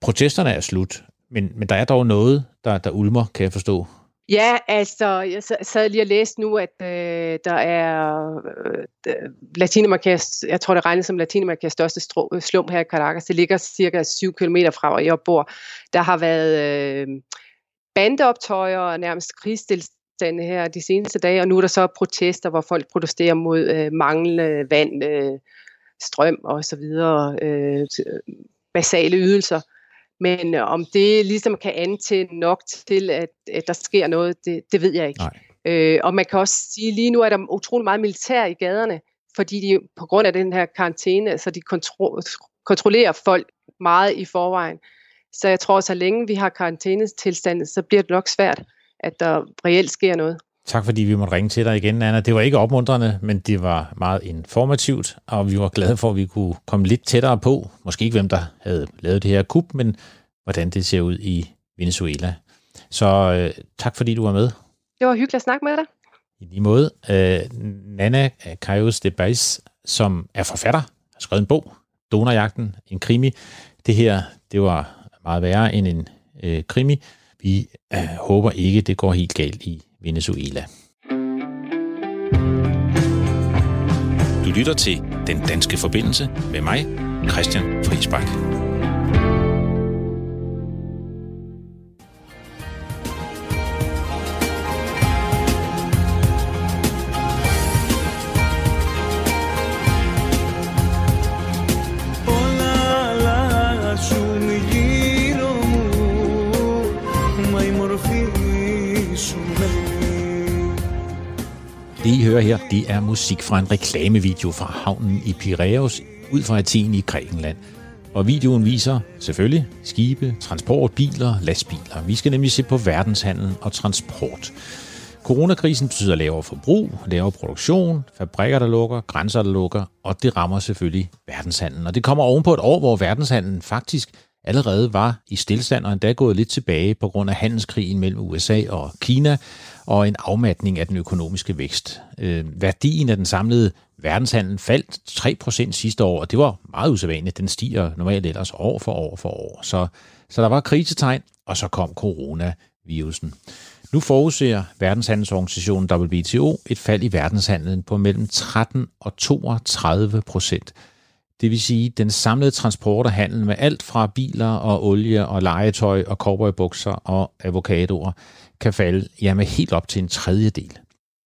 protesterne er slut. Men, men der er dog noget, der, der ulmer, kan jeg forstå. Ja, altså, jeg sad lige og læste nu, at øh, der er øh, øh Latinamerikas, jeg tror det regnes som Latinamerikas største øh, slum her i Caracas. Det ligger cirka 7 km fra, hvor jeg bor. Der har været øh, bandeoptøjer og nærmest krigstilstande her de seneste dage, og nu er der så protester, hvor folk protesterer mod øh, manglende vand, øh, strøm og så videre, øh, basale ydelser. Men øh, om det ligesom kan antænde nok til, at, at der sker noget, det, det ved jeg ikke. Øh, og man kan også sige, lige nu er der utrolig meget militær i gaderne, fordi de på grund af den her karantæne, så de kontro- kontrollerer folk meget i forvejen. Så jeg tror, så længe vi har karantænetilstanden, så bliver det nok svært, at der reelt sker noget. Tak fordi vi måtte ringe til dig igen, Anna. Det var ikke opmuntrende, men det var meget informativt, og vi var glade for, at vi kunne komme lidt tættere på. Måske ikke hvem, der havde lavet det her kup, men hvordan det ser ud i Venezuela. Så øh, tak fordi du var med. Det var hyggeligt at snakke med dig. I lige måde. Øh, Nana Kajos de Bais, som er forfatter, har skrevet en bog, Donorjagten, en krimi. Det her, det var meget værre end en øh, krimi. Vi øh, håber ikke, det går helt galt i Venezuela. Du lytter til Den Danske Forbindelse med mig, Christian Friisbak. Hører her, det er musik fra en reklamevideo fra havnen i Piraeus ud fra Athen i Grækenland. Og videoen viser selvfølgelig skibe, transport, biler, lastbiler. Vi skal nemlig se på verdenshandel og transport. Coronakrisen betyder lavere forbrug, lavere produktion, fabrikker, der lukker, grænser, der lukker, og det rammer selvfølgelig verdenshandlen. Og det kommer ovenpå et år, hvor verdenshandlen faktisk allerede var i stillstand og endda gået lidt tilbage på grund af handelskrigen mellem USA og Kina og en afmatning af den økonomiske vækst. Øh, værdien af den samlede verdenshandel faldt 3% sidste år, og det var meget usædvanligt. Den stiger normalt ellers år for år for år. Så, så der var krisetegn, og så kom coronavirusen. Nu forudser verdenshandelsorganisationen WTO et fald i verdenshandlen på mellem 13 og 32 procent. Det vil sige, den samlede transport og handel med alt fra biler og olie og legetøj og cowboybukser og avocadoer kan falde jamen helt op til en tredjedel.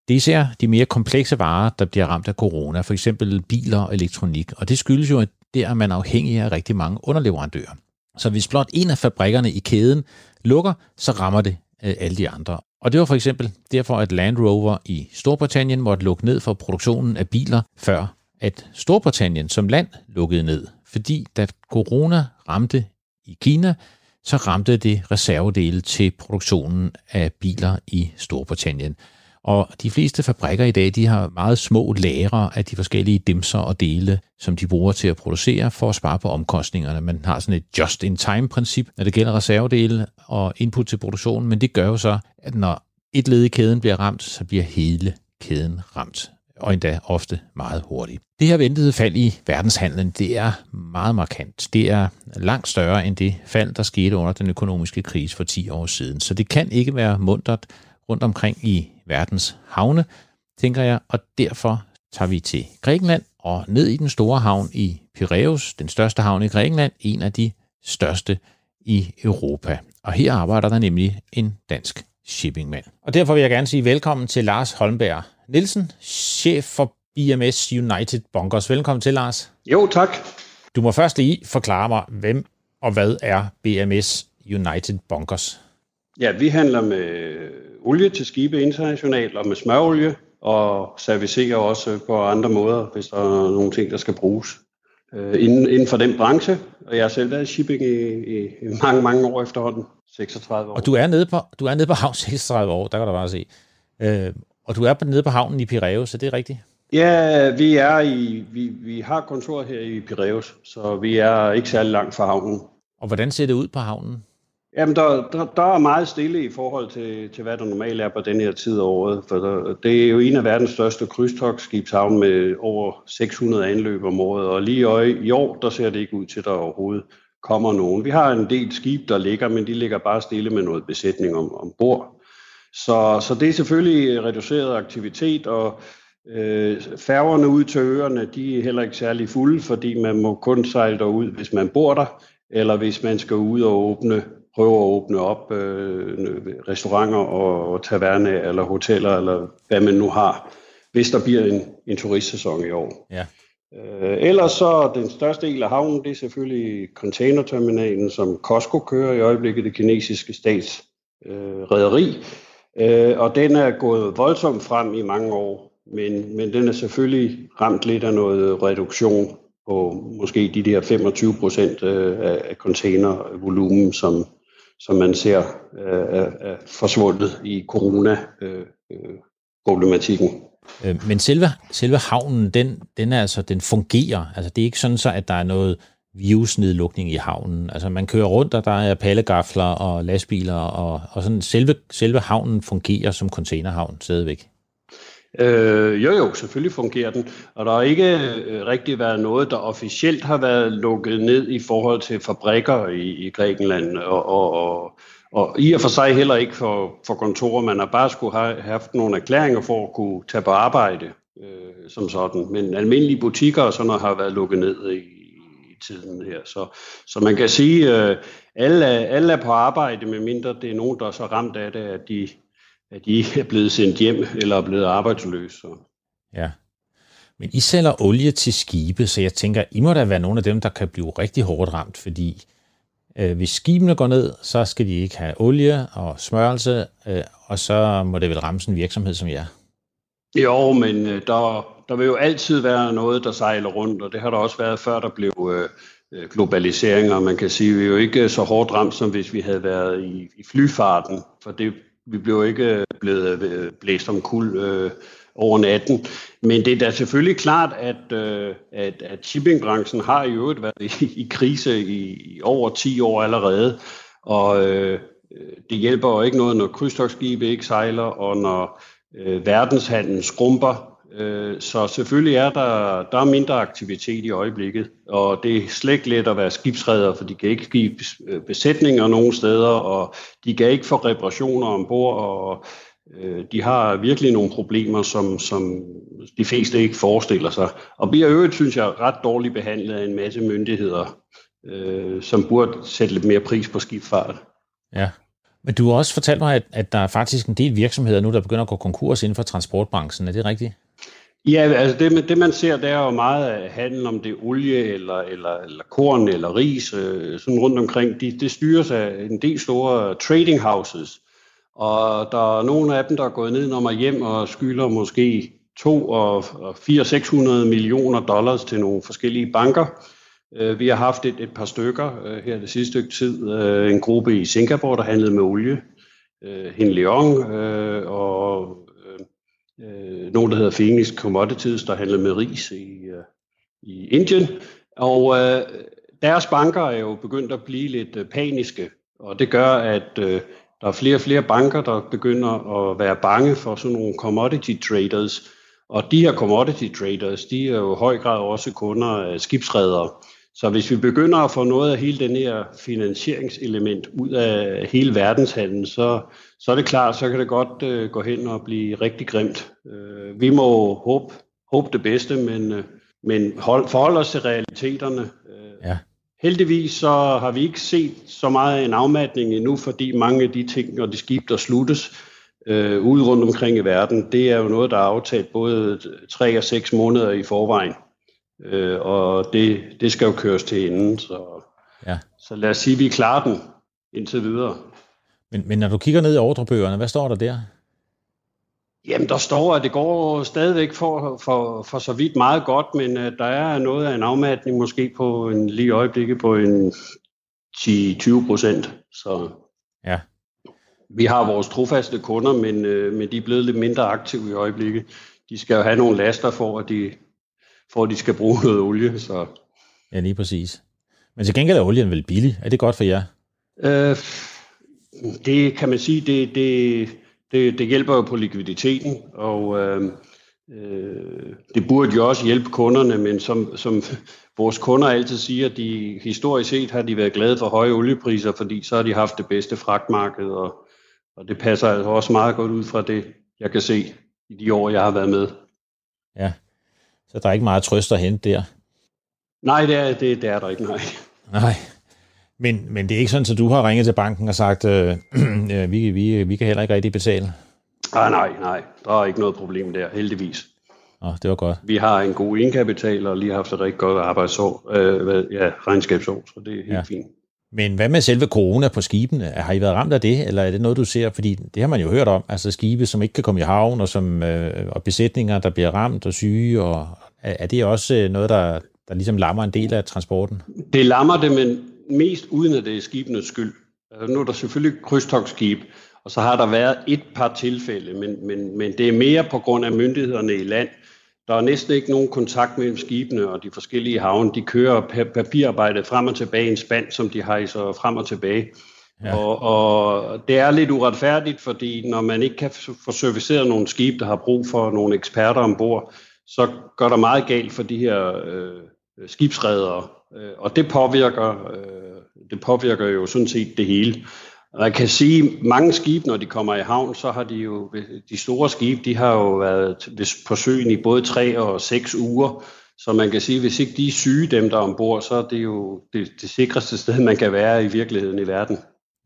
Det er især de mere komplekse varer, der bliver ramt af corona, for eksempel biler og elektronik, og det skyldes jo, at der er man afhængig af rigtig mange underleverandører. Så hvis blot en af fabrikkerne i kæden lukker, så rammer det øh, alle de andre. Og det var for eksempel derfor, at Land Rover i Storbritannien måtte lukke ned for produktionen af biler, før at Storbritannien som land lukkede ned. Fordi da corona ramte i Kina, så ramte det reservedele til produktionen af biler i Storbritannien. Og de fleste fabrikker i dag, de har meget små lagre af de forskellige dimser og dele, som de bruger til at producere for at spare på omkostningerne. Man har sådan et just-in-time-princip, når det gælder reservedele og input til produktionen, men det gør jo så, at når et led i kæden bliver ramt, så bliver hele kæden ramt og endda ofte meget hurtigt. Det her ventede fald i verdenshandlen, det er meget markant. Det er langt større end det fald, der skete under den økonomiske krise for 10 år siden. Så det kan ikke være mundret rundt omkring i verdens havne, tænker jeg, og derfor tager vi til Grækenland og ned i den store havn i Piraeus, den største havn i Grækenland, en af de største i Europa. Og her arbejder der nemlig en dansk shippingmand. Og derfor vil jeg gerne sige velkommen til Lars Holmberg Nielsen, chef for BMS United Bunkers. Velkommen til, Lars. Jo, tak. Du må først lige forklare mig, hvem og hvad er BMS United Bunkers? Ja, vi handler med olie til skibe internationalt og med smørolie, og servicerer også på andre måder, hvis der er nogle ting, der skal bruges øh, inden, inden for den branche. Og jeg har selv været i shipping i, i, i mange, mange år efterhånden. 36 år. Og du er nede på, du er nede på havn 36 år, der kan du bare se. Øh, og du er nede på havnen i Piraeus, så det er rigtigt? Ja, vi er i, vi, vi har kontor her i Piraeus, så vi er ikke særlig langt fra havnen. Og hvordan ser det ud på havnen? Jamen, der, der, der er meget stille i forhold til, til, hvad der normalt er på den her tid af året. For der, det er jo en af verdens største krydstogsskibshavn med over 600 anløb om året. Og lige i, i år, der ser det ikke ud til, at der overhovedet kommer nogen. Vi har en del skib, der ligger, men de ligger bare stille med noget besætning om, ombord. Så, så det er selvfølgelig reduceret aktivitet, og øh, færgerne ud til øerne, de er heller ikke særlig fulde, fordi man må kun sejle derud, hvis man bor der, eller hvis man skal ud og åbne prøve at åbne op øh, restauranter og, og taverne eller hoteller, eller hvad man nu har, hvis der bliver en, en turistsæson i år. Ja. Øh, ellers så den største del af havnen, det er selvfølgelig containerterminalen, som Costco kører i øjeblikket, det kinesiske stats øh, rederi. Øh, og den er gået voldsomt frem i mange år, men, men den er selvfølgelig ramt lidt af noget reduktion på måske de der 25 procent øh, af containervolumen, som, som man ser øh, er, er forsvundet i corona-problematikken. Øh, øh, øh, Men selve, selve havnen, den, den, er altså, den fungerer. Altså, det er ikke sådan så, at der er noget virusnedlukning i havnen. Altså, man kører rundt, og der er pallegafler og lastbiler, og, og sådan selve, selve havnen fungerer som containerhavn stadigvæk. Øh, jo jo, selvfølgelig fungerer den, og der har ikke øh, rigtig været noget, der officielt har været lukket ned i forhold til fabrikker i, i Grækenland, og, og, og, og i og for sig heller ikke for, for kontorer. Man har bare skulle have haft nogle erklæringer for at kunne tage på arbejde øh, som sådan, men almindelige butikker og sådan noget har været lukket ned i, i tiden her. Så, så man kan sige, at øh, alle, alle er på arbejde, medmindre det er nogen, der er så ramt af det, at de at de [LAUGHS] er blevet sendt hjem eller er blevet arbejdsløse. Ja. Men I sælger olie til skibe, så jeg tænker, I må da være nogle af dem, der kan blive rigtig hårdt ramt, fordi øh, hvis skibene går ned, så skal de ikke have olie og smørelse, øh, og så må det vel ramme sådan en virksomhed som jer. Jo, men øh, der, der vil jo altid være noget, der sejler rundt, og det har der også været før, der blev øh, øh globalisering, og man kan sige, at vi er jo ikke øh, så hårdt ramt, som hvis vi havde været i, i flyfarten, for det vi blev ikke øh, blevet blæst om kul øh, over natten. Men det er da selvfølgelig klart, at, øh, at, at shippingbranchen har i øvrigt været [LAUGHS] i, i krise i, i over 10 år allerede. Og øh, det hjælper jo ikke noget, når krydstogsskibe ikke sejler, og når øh, verdenshandlen skrumper. Øh, så selvfølgelig er der, der er mindre aktivitet i øjeblikket, og det er slet ikke let at være skibsredder, for de kan ikke give øh, besætninger nogen steder, og de kan ikke få reparationer ombord, og øh, de har virkelig nogle problemer, som, som de fleste ikke forestiller sig. Og bliver øvrigt, synes jeg, ret dårligt behandlet af en masse myndigheder, øh, som burde sætte lidt mere pris på skibsfart. Ja, men du har også fortalt mig, at, at der er faktisk en del virksomheder nu, der begynder at gå konkurs inden for transportbranchen. Er det rigtigt? Ja, altså det, det man ser, der er jo meget handel om det olie eller, eller, eller korn eller ris, øh, sådan rundt omkring. De, det styres af en del store trading houses, og der er nogle af dem, der er gået ned når hjem og skylder måske 2 og 400-600 millioner dollars til nogle forskellige banker. Øh, vi har haft et, et par stykker øh, her det sidste stykke tid. Øh, en gruppe i Singapore, der handlede med olie. Hin Leong og nogen, der hedder Phoenix Commodities, der handlede med ris i, i Indien. Og deres banker er jo begyndt at blive lidt paniske, og det gør, at der er flere og flere banker, der begynder at være bange for sådan nogle commodity traders. Og de her commodity traders, de er jo i høj grad også kunder af skibsredere. Så hvis vi begynder at få noget af hele den her finansieringselement ud af hele verdenshandlen, så, så er det klart, så kan det godt øh, gå hen og blive rigtig grimt. Øh, vi må håbe, håbe det bedste, men, øh, men hold, forholde os til realiteterne. Øh, ja. Heldigvis så har vi ikke set så meget en afmatning endnu, fordi mange af de ting og de skib, der sluttes øh, ude rundt omkring i verden, det er jo noget, der er aftalt både tre og seks måneder i forvejen. Øh, og det, det skal jo køres til inden, så, ja. så lad os sige, at vi klarer den indtil videre. Men, men når du kigger ned i ordrebøgerne, hvad står der der? Jamen, der står, at det går stadigvæk for, for, for så vidt meget godt, men uh, der er noget af en afmatning måske på en lige øjeblikket på en 10-20 procent. Så ja. vi har vores trofaste kunder, men, uh, men de er blevet lidt mindre aktive i øjeblikket. De skal jo have nogle laster for, at de, for at de skal bruge noget olie. Så. Ja, lige præcis. Men til gengæld er olien vel billig. Er det godt for jer? Øh, Det kan man sige, det, det, det, det hjælper jo på likviditeten, og øh, øh, det burde jo også hjælpe kunderne, men som, som vores kunder altid siger, de historisk set har de været glade for høje oliepriser, fordi så har de haft det bedste fragtmarked, og, og det passer altså også meget godt ud fra det, jeg kan se i de år, jeg har været med. Ja, så der er ikke meget trøst at hente der. Nej, det er, det, det er der ikke, nej. Nej, men, men det er ikke sådan, at du har ringet til banken og sagt, øh, [CLEARS THROAT] øh, vi, vi, vi kan heller ikke rigtig betale? Ah, nej, nej, der er ikke noget problem der, heldigvis. Nå, det var godt. Vi har en god indkapital og lige haft et rigtig godt arbejdsår, øh, ja, regnskabsår, så det er helt ja. fint. Men hvad med selve corona på skibene? Har I været ramt af det, eller er det noget, du ser? Fordi det har man jo hørt om, altså skibe, som ikke kan komme i havn, og, som, øh, og besætninger, der bliver ramt og syge, og er, er det også øh, noget, der, der ligesom lammer en del af transporten? Det lammer det, men mest uden at det er skibenes skyld. Altså, nu er der selvfølgelig krydstogsskib, og så har der været et par tilfælde, men, men, men det er mere på grund af myndighederne i land. Der er næsten ikke nogen kontakt mellem skibene og de forskellige havne. De kører papirarbejdet frem og tilbage i en spand, som de så frem og tilbage. Ja. Og, og det er lidt uretfærdigt, fordi når man ikke kan få serviceret nogle skib, der har brug for nogle eksperter ombord, så går der meget galt for de her øh, skibsredere. Øh, og det påvirker, øh, det påvirker jo sådan set det hele. Og jeg kan sige, at mange skibe, når de kommer i havn, så har de jo, de store skibe, de har jo været på søen i både tre og seks uger. Så man kan sige, hvis ikke de er syge, dem der er ombord, så er det jo det, det sikreste sted, man kan være i virkeligheden i verden.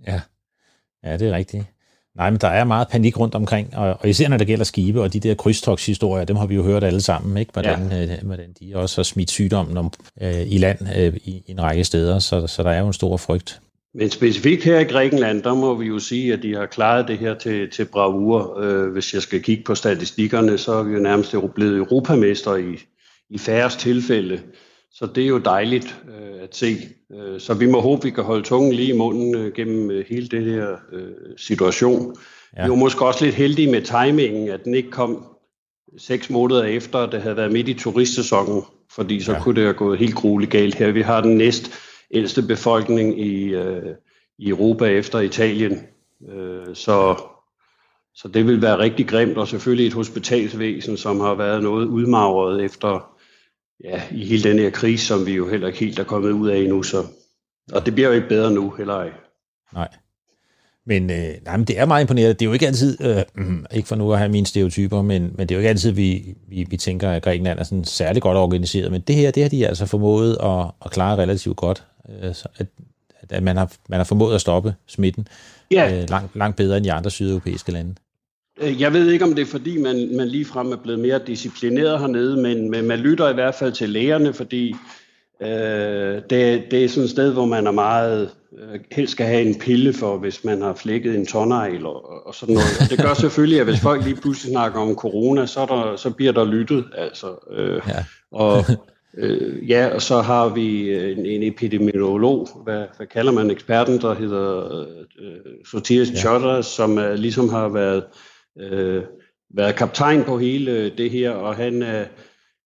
Ja, ja det er rigtigt. Nej, men der er meget panik rundt omkring, og, og især når det gælder skibe, og de der krydstogshistorier, dem har vi jo hørt alle sammen, ikke? Hvordan, ja. øh, hvordan de også har smidt sygdommen om, øh, i land øh, i, i en række steder, så, så der er jo en stor frygt. Men specifikt her i Grækenland, der må vi jo sige, at de har klaret det her til, til bravur. Øh, hvis jeg skal kigge på statistikkerne, så er vi jo nærmest blevet europamester i, i færrest tilfælde. Så det er jo dejligt øh, at se. Øh, så vi må håbe, vi kan holde tungen lige i munden øh, gennem øh, hele det her øh, situation. Ja. Vi var måske også lidt heldige med timingen, at den ikke kom seks måneder efter, at det havde været midt i turistsæsonen, fordi så ja. kunne det have gået helt grueligt galt her. Vi har den næst ældste befolkning i, øh, i Europa efter Italien. Øh, så, så det vil være rigtig grimt, og selvfølgelig et hospitalsvæsen, som har været noget udmagret efter ja, i hele den her krise, som vi jo heller ikke helt er kommet ud af endnu. Så, og det bliver jo ikke bedre nu, heller ej. Nej. Men, øh, nej, men det er meget imponerende. Det er jo ikke altid, øh, [CLEARS THROAT] ikke for nu at have mine stereotyper, men, men det er jo ikke altid, vi, vi, vi tænker, at Grækenland er sådan særlig godt organiseret. Men det her, det har de altså formået at, at klare relativt godt. Øh, at, at man, har, man har formået at stoppe smitten ja. øh, langt, langt bedre end i andre sydeuropæiske lande. Øh, jeg ved ikke, om det er, fordi man, man ligefrem er blevet mere disciplineret hernede, men, men man lytter i hvert fald til lægerne, fordi øh, det, det er sådan et sted, hvor man er meget øh, helst skal have en pille for, hvis man har flækket en tonnejl og, og sådan noget. Og det gør selvfølgelig, at hvis folk lige pludselig snakker om corona, så, der, så bliver der lyttet. Altså, øh, ja. og, øh, ja, og så har vi en, en epidemiolog, hvad, hvad kalder man eksperten, der hedder øh, Sotiris ja. Chotters, som øh, ligesom har været øh, været kaptajn på hele det her, og han, øh,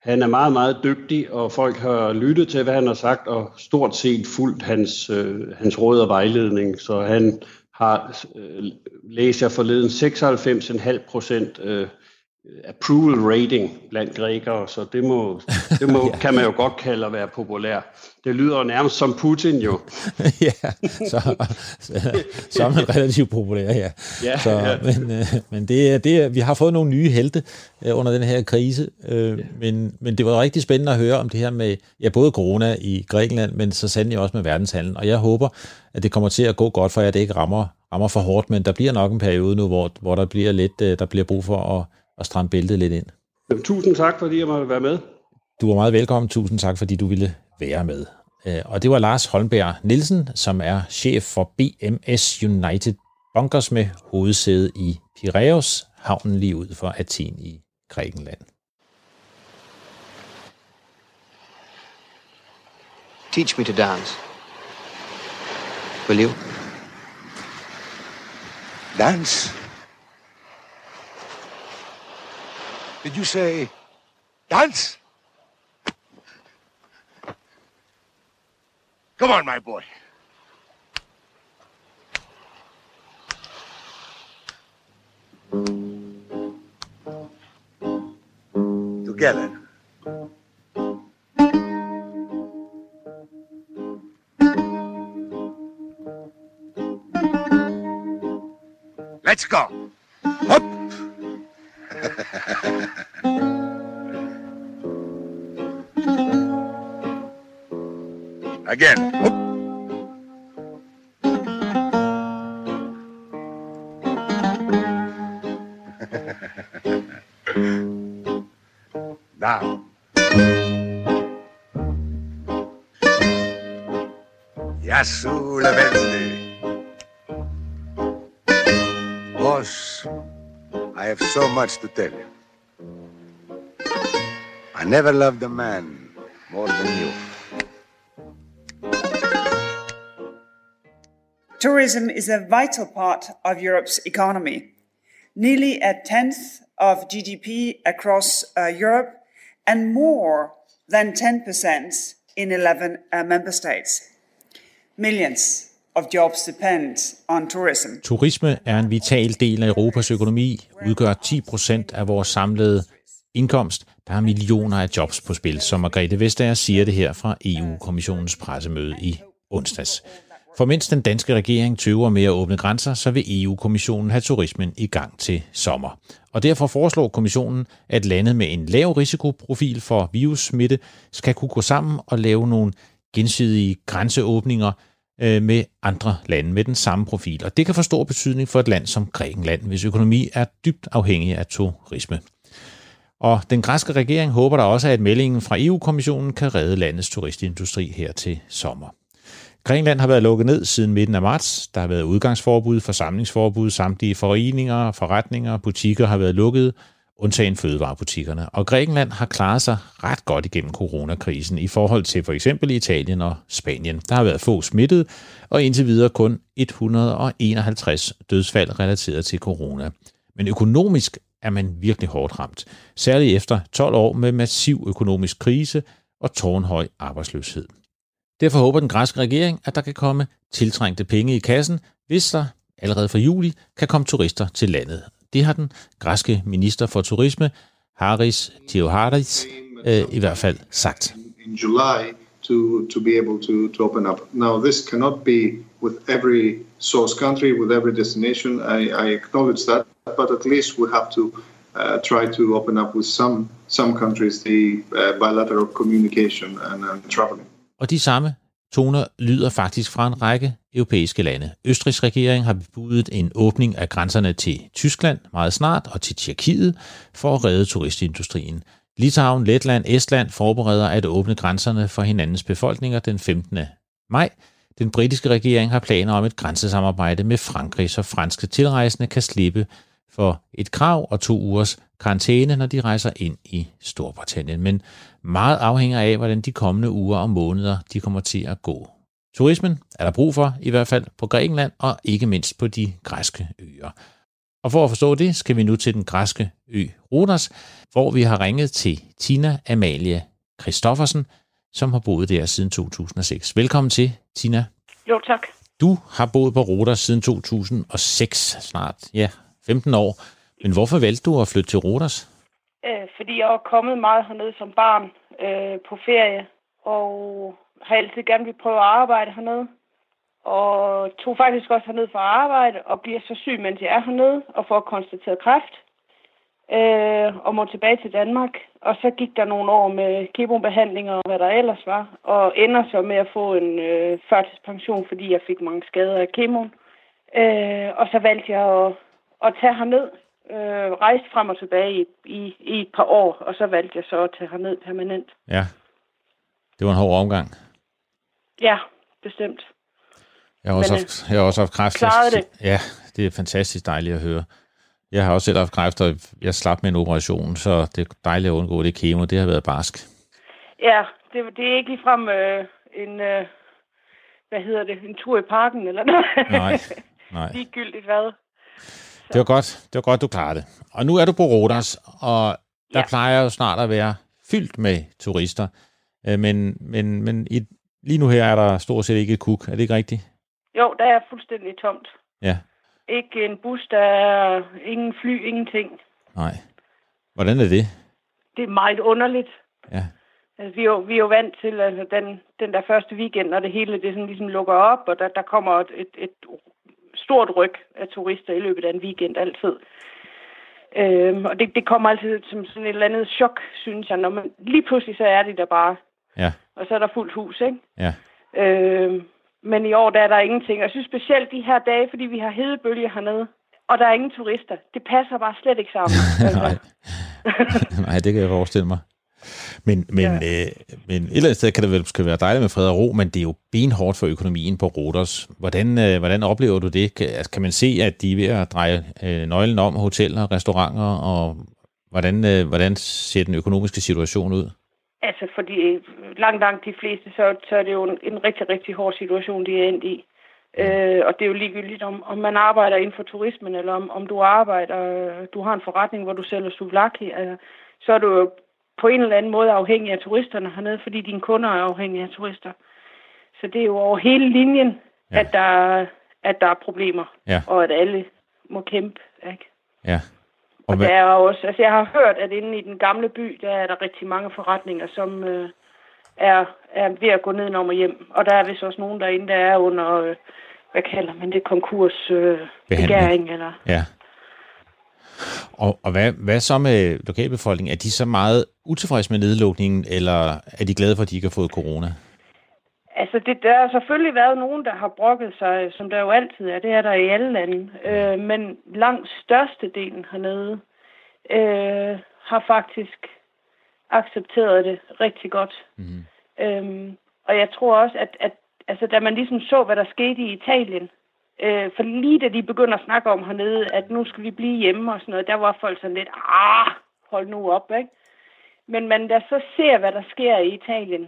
han er meget, meget dygtig, og folk har lyttet til, hvad han har sagt, og stort set fulgt hans, øh, hans råd og vejledning. Så han har, øh, læser jeg forleden, 96,5 procent øh, approval rating blandt grækere, så det, må, det må, [LAUGHS] ja. kan man jo godt kalde at være populær. Det lyder nærmest som Putin jo. [LAUGHS] ja, så, så, så er man relativt populær, ja. [LAUGHS] ja, så, ja. Men, øh, men det, det, vi har fået nogle nye helte øh, under den her krise, øh, ja. men, men det var rigtig spændende at høre om det her med ja, både corona i Grækenland, men så sandelig også med verdenshandlen, og jeg håber, at det kommer til at gå godt for jer, at det ikke rammer, rammer for hårdt, men der bliver nok en periode nu, hvor, hvor der bliver lidt, øh, der bliver brug for at at stramme bæltet lidt ind. Tusind tak, fordi jeg måtte være med. Du var meget velkommen. Tusind tak, fordi du ville være med. Øh, og det var Lars Holmberg Nielsen, som er chef for BMS United Bunkers med hovedsæde i Piraeus, havnen lige ud for Athen i Grækenland. Teach me to dance. Will you? Dance? Did you say dance? Come on, my boy. Together. Let's go. Up. Again. [LAUGHS] Now. Yasu Levende. Boss, I have so much to tell you. I never loved a man more than you. Tourism is a vital part of Europe's economy. Nearly a tenth of GDP across uh, Europe and more than 10% in 11 uh, member states. Millions of jobs depend on tourism. Turisme er en vital del af Europas økonomi, udgør 10% af vores samlede indkomst. Der er millioner af jobs på spil, som Margrethe Vestager siger det her fra EU-kommissionens pressemøde i onsdags. For mens den danske regering tøver med at åbne grænser, så vil EU-kommissionen have turismen i gang til sommer. Og derfor foreslår kommissionen, at lande med en lav risikoprofil for virussmitte skal kunne gå sammen og lave nogle gensidige grænseåbninger øh, med andre lande med den samme profil. Og det kan få stor betydning for et land som Grækenland, hvis økonomi er dybt afhængig af turisme. Og den græske regering håber der også, at meldingen fra EU-kommissionen kan redde landets turistindustri her til sommer. Grækenland har været lukket ned siden midten af marts. Der har været udgangsforbud, forsamlingsforbud, samtlige foreninger, forretninger, butikker har været lukket, undtagen fødevarebutikkerne. Og Grækenland har klaret sig ret godt igennem coronakrisen i forhold til for eksempel Italien og Spanien. Der har været få smittet, og indtil videre kun 151 dødsfald relateret til corona. Men økonomisk er man virkelig hårdt ramt. Særligt efter 12 år med massiv økonomisk krise og tårnhøj arbejdsløshed. Derfor håber den græske regering, at der kan komme tiltrængte penge i kassen, hvis der allerede fra juli kan komme turister til landet. Det har den græske minister for turisme, Haris Theoharis, øh, i hvert fald sagt. In July to, to be able to, to open up. Now, this cannot be with every source country, with every destination. I, I acknowledge that, but at least we have to uh, try to open up with some, some countries the uh, bilateral communication and, and traveling. Og de samme toner lyder faktisk fra en række europæiske lande. Østrigs regering har bebudet en åbning af grænserne til Tyskland meget snart og til Tjekkiet for at redde turistindustrien. Litauen, Letland, Estland forbereder at åbne grænserne for hinandens befolkninger den 15. maj. Den britiske regering har planer om et grænsesamarbejde med Frankrig, så franske tilrejsende kan slippe for et krav og to ugers karantæne, når de rejser ind i Storbritannien. Men meget afhænger af, hvordan de kommende uger og måneder de kommer til at gå. Turismen er der brug for, i hvert fald på Grækenland og ikke mindst på de græske øer. Og for at forstå det, skal vi nu til den græske ø Rodos, hvor vi har ringet til Tina Amalie Christoffersen, som har boet der siden 2006. Velkommen til, Tina. Jo, tak. Du har boet på Rodos siden 2006, snart ja, 15 år. Men hvorfor valgte du at flytte til Rodos? Øh, fordi jeg var kommet meget hernede som barn øh, på ferie, og har altid gerne vil prøve at arbejde hernede. Og tog faktisk også hernede for at arbejde, og bliver så syg, mens jeg er hernede, og får konstateret kræft. Øh, og må tilbage til Danmark. Og så gik der nogle år med kemobehandlinger og hvad der ellers var. Og ender så med at få en øh, førtidspension, fordi jeg fik mange skader af kemoen. Øh, og så valgte jeg at, at tage herned øh, rejst frem og tilbage i, i, i et par år, og så valgte jeg så at tage herned permanent. Ja, det var en hård omgang. Ja, bestemt. Jeg har også, Men, haft, jeg har også haft kræft. klarede det. Ja, det er fantastisk dejligt at høre. Jeg har også selv haft kræft, og jeg slap med en operation, så det er dejligt at undgå det kemo. Det har været barsk. Ja, det, det er ikke ligefrem øh, en, øh, hvad hedder det, en tur i parken eller noget. Nej, [LAUGHS] nej. Ligegyldigt hvad. Det var godt, det var godt, du klarede det. Og nu er du på Rodos, og der ja. plejer jo snart at være fyldt med turister. Øh, Men, men, men i, lige nu her er der stort set ikke et kuk. Er det ikke rigtigt? Jo, der er fuldstændig tomt. Ja. Ikke en bus, der er ingen fly, ingenting. Nej. Hvordan er det? det er meget underligt. Ja. Altså, vi, er jo, vi er jo vant til altså, den, den der første weekend, når det hele det sådan ligesom lukker op, og der, der kommer et, et, et stort ryg af turister i løbet af en weekend altid. Øhm, og det, det kommer altid som sådan et eller andet chok, synes jeg, når man lige pludselig så er de der bare, Ja. og så er der fuldt hus, ikke? Ja. Øhm, men i år der er der ingenting. Og jeg synes specielt de her dage, fordi vi har hedebølge hernede, og der er ingen turister. Det passer bare slet ikke sammen. [LAUGHS] Altså, Nej. [LAUGHS] Nej, det kan jeg forestille mig. Men, men, ja. øh, men et eller andet sted kan det vel skal være dejligt med fred og ro, men det er jo benhårdt for økonomien på Rodos. Hvordan, øh, hvordan oplever du det? Kan, altså, kan man se, at de er ved at dreje øh, nøglen om hoteller, restauranter, og hvordan, øh, hvordan ser den økonomiske situation ud? Altså, fordi langt, langt de fleste, så, så er det jo en, en rigtig, rigtig hård situation, de er endt i. Øh, og det er jo ligegyldigt, om, om man arbejder inden for turismen, eller om, om du arbejder, du har en forretning, hvor du sælger souvlaki, altså, så er du jo på en eller anden måde afhængig af turisterne hernede, fordi dine kunder er afhængige af turister. Så det er jo over hele linjen, ja. at, der, at der er problemer, Ja. og at alle må kæmpe. Ikke? Ja. Og hvad- der er også, altså jeg har hørt, at inde i den gamle by, der er der rigtig mange forretninger, som øh, er, er ved at gå ned og hjem. Og der er vist også nogen derinde, der er under, øh, hvad kalder man det, konkurs øh, begæring, eller Ja. Og, og hvad, hvad så med lokalbefolkningen? Er de så meget utilfredse med nedlukningen, eller er de glade for, at de ikke har fået corona? Altså, det, der har selvfølgelig været nogen, der har brokket sig, som der jo altid er. Det er der i alle lande. Øh, men langt størstedelen hernede øh, har faktisk accepteret det rigtig godt. Mm. Øhm, og jeg tror også, at, at altså, da man ligesom så, hvad der skete i Italien, øh, for lige da de begynder at snakke om hernede, at nu skal vi blive hjemme og sådan noget, der var folk sådan lidt, ah, hold nu op, ikke? Men man da så ser, hvad der sker i Italien,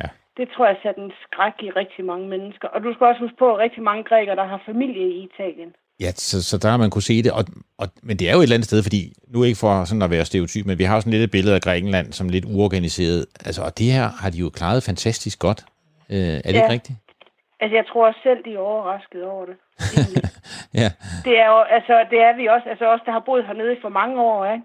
ja. det tror jeg satte en skræk i rigtig mange mennesker. Og du skal også huske på, at rigtig mange grækere, der har familie i Italien. Ja, så, så der har man kunne se det. Og, og, men det er jo et eller andet sted, fordi nu ikke for sådan at være stereotyp, men vi har jo sådan lidt et billede af Grækenland som lidt uorganiseret. Altså, og det her har de jo klaret fantastisk godt. Øh, er det Ja. ikke rigtigt? Altså, jeg tror også selv, de er overrasket over det. [LAUGHS] Ja. Det er jo, altså, det er vi også, altså os, der har boet hernede i for mange år, ikke?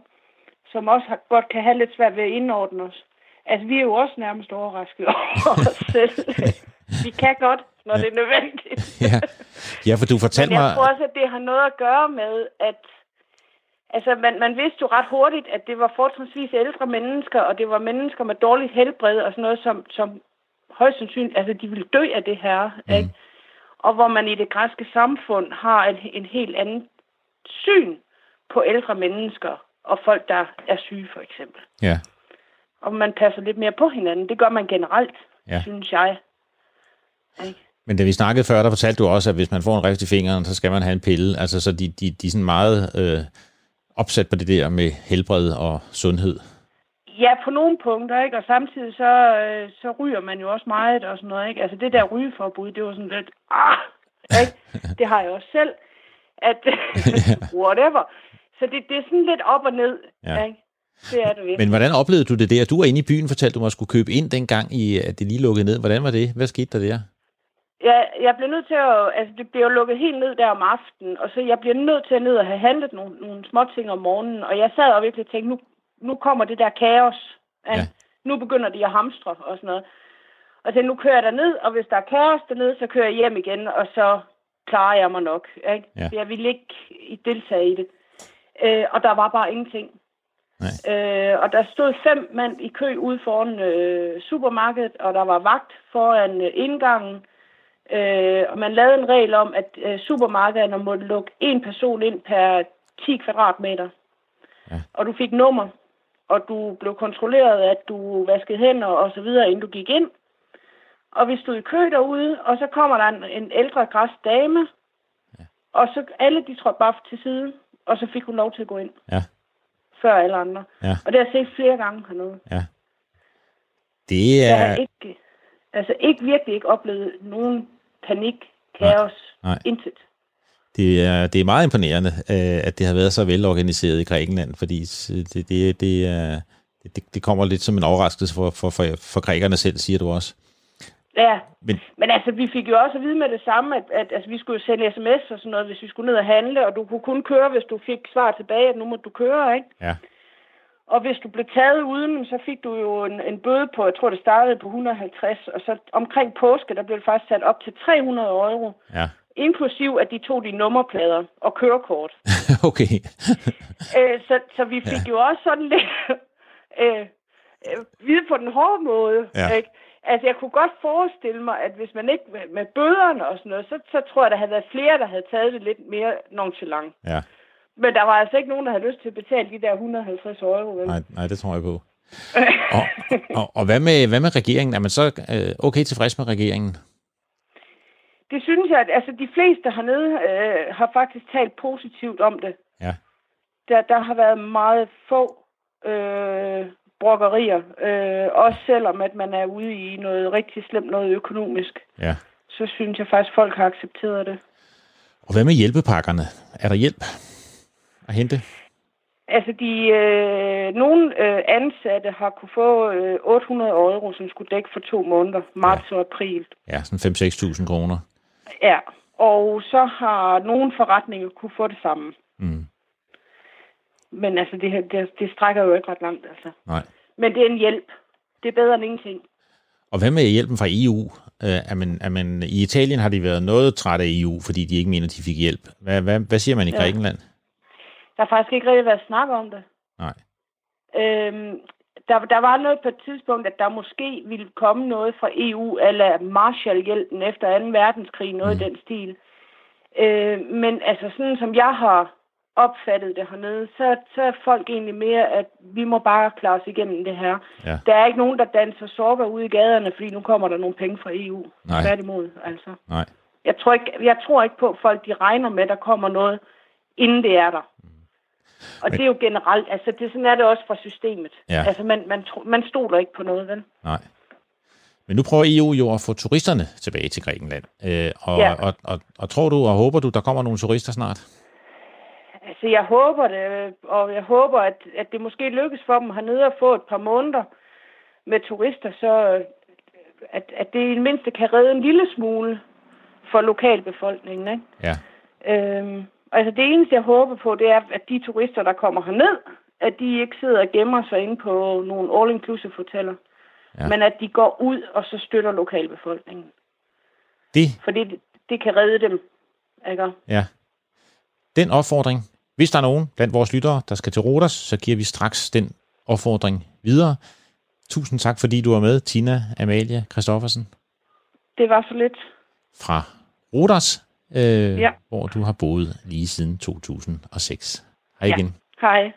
som også har, godt kan have lidt svært ved at indordne os. Altså, vi er jo også nærmest overrasket [LAUGHS] over os selv. vi kan godt, når det er nødvendigt. [LAUGHS] ja. ja, for du fortalte Men jeg mig... tror også, at det har noget at gøre med, at altså, man, man vidste jo ret hurtigt, at det var fortrinsvis ældre mennesker, og det var mennesker med dårligt helbred og sådan noget, som, som højst sandsynligt, altså de ville dø af det her, mm. ikke? Og hvor man i det græske samfund har en, en helt anden syn på ældre mennesker og folk, der er syge, for eksempel. Ja. Og man passer lidt mere på hinanden. Det gør man generelt, Ja. synes jeg. Ikke? Men da vi snakkede før, der fortalte du også, at hvis man får en rift i fingeren, så skal man have en pille. Altså, så de, de, de er sådan meget øh, opsat på det der med helbred og sundhed. Ja, på nogle punkter, ikke? Og samtidig så, øh, så ryger man jo også meget og sådan noget, ikke? Altså det der rygeforbud, det var sådan lidt, ah, ikke? [LAUGHS] Det har jeg også selv, at [LAUGHS] whatever. Så det, det er sådan lidt op og ned, Ja. ikke? Det er det virkelig. Men hvordan oplevede du det der? Du var inde i byen, fortalte du mig, at skulle købe ind dengang, i, at det lige lukkede ned. Hvordan var det? Hvad skete der der? Jeg, jeg bliver nødt til at... Altså, det jo lukket helt ned der om aftenen, og så jeg bliver nødt til at ned og have handlet nogle, nogle små ting om morgenen, og jeg sad og virkelig tænkte, nu, nu kommer det der kaos. Ja. Nu begynder de at hamstre og sådan noget. Og så nu kører jeg ned, og hvis der er kaos dernede, så kører jeg hjem igen, og så klarer jeg mig nok. Ikke? Ja. Jeg ville ikke deltage i det. Øh, og der var bare ingenting. Øh, og der stod fem mand i kø ude foran øh, supermarkedet, og der var vagt foran øh, indgangen. Øh, og man lavede en regel om, at øh, supermarkederne måtte lukke en person ind per 10 kvadratmeter. Ja. Og du fik nummer, og du blev kontrolleret, at du vaskede hænder og så videre, inden du gik ind. Og vi stod i kø derude, og så kommer der en, en ældre græs dame, ja. og så alle de trådte bare til side, og så fik hun lov til at gå ind Ja. før alle andre. Ja. Og det har jeg set flere gange hernede. Ja. Det Jeg har er... ikke, altså ikke virkelig ikke oplevet nogen panik, kaos, Nej. intet. Det er, det er meget imponerende, øh, at det har været så velorganiseret i Grækenland, fordi det, det, det, er, det, det kommer lidt som en overraskelse for, for, for, for grækerne selv, siger du også. Ja, Men men altså vi fik jo også at vide med det samme, at, at altså, vi skulle sende sms og sådan noget, hvis vi skulle ned og handle, og du kunne kun køre, hvis du fik svar tilbage, at nu må du køre, ikke? ja, Og hvis du blev taget uden, så fik du jo en, en bøde på, jeg tror det startede på 150, og så omkring påske, der blev det faktisk sat op til 300 euro. Ja. Inklusiv at de tog de nummerplader og kørekort. [LAUGHS] okay. [LAUGHS] øh, så, så vi fik ja. jo også sådan lidt [LAUGHS] øh, øh, vide på den hårde måde. Ja. Ikke? Altså, jeg kunne godt forestille mig, at hvis man ikke med, med bøderne og sådan noget, så, så tror jeg, der havde været flere, der havde taget det lidt mere nonchalant. Ja. Men der var altså ikke nogen, der havde lyst til at betale de der 150 euro. Vel? Nej, nej, det tror jeg på. og, og, og hvad, med, hvad med regeringen? Er man så øh, okay tilfreds med regeringen? Det synes jeg, at altså, de fleste hernede øh, har faktisk talt positivt om det. Ja. Der, der har været meget få øh, brokkerier, øh, også selvom at man er ude i noget rigtig slemt, noget økonomisk. Ja. Så synes jeg faktisk, at folk har accepteret det. Og hvad med hjælpepakkerne? Er der hjælp at hente? Altså, de, øh, nogle øh, ansatte har kunne få øh, 800 euro, som skulle dække for to måneder, marts ja. og april. Ja, sådan 5-6.000 kroner. Ja, og så har nogle forretninger kunne få det samme. Mm. Men altså, det, det, det strækker jo ikke ret langt, altså. Nej. Men det er en hjælp. Det er bedre end ingenting. Og hvad med hjælpen fra EU? Øh, er man, er man, I Italien har de været noget træt af EU, fordi de ikke mener, de fik hjælp. Hvad, hvad, hvad siger man i Grækenland? Ja. Der har faktisk ikke rigtig været snak om det. Nej. Øhm, der, der var noget på et tidspunkt, at der måske ville komme noget fra EU, eller Marshallhjælpen efter 2. verdenskrig, noget mm. i den stil. Øh, men altså sådan som jeg har opfattet det hernede, så, så er folk egentlig mere, at vi må bare klare os igennem det her. Ja. Der er ikke nogen, der danser sorger ude i gaderne, fordi nu kommer der nogle penge fra EU. Nej. Tværtimod, altså. Nej. Jeg tror, ikke, jeg tror ikke på, at folk de regner med, at der kommer noget, inden det er der. Og Men- det er jo generelt, altså det, sådan er det også fra systemet. Ja. Altså man, man, tro- man stoler ikke på noget, vel? Nej. Men nu prøver EU jo at få turisterne tilbage til Grækenland. Øh, og, Ja. og, og, og tror du og håber du, der kommer nogle turister snart? Altså jeg håber det, og jeg håber, at, at det måske lykkes for dem hernede at få et par måneder med turister, så at, at det i det mindste kan redde en lille smule for lokalbefolkningen, ikke? Ja. Øhm, altså det eneste, jeg håber på, det er, at de turister, der kommer herned, at de ikke sidder og gemmer sig inde på nogle all-inclusive hoteller, Ja. men at de går ud og så støtter lokalbefolkningen. Det, For det, det kan redde dem, ikke? ja. Den opfordring, hvis der er nogen blandt vores lyttere, der skal til Rodas, så giver vi straks den opfordring videre. Tusind tak, fordi du var med, Tina Amalie Christoffersen Det var så lidt. fra Rodas, øh, Ja. hvor du har boet lige siden 2006. Hej Ja. igen. Hej.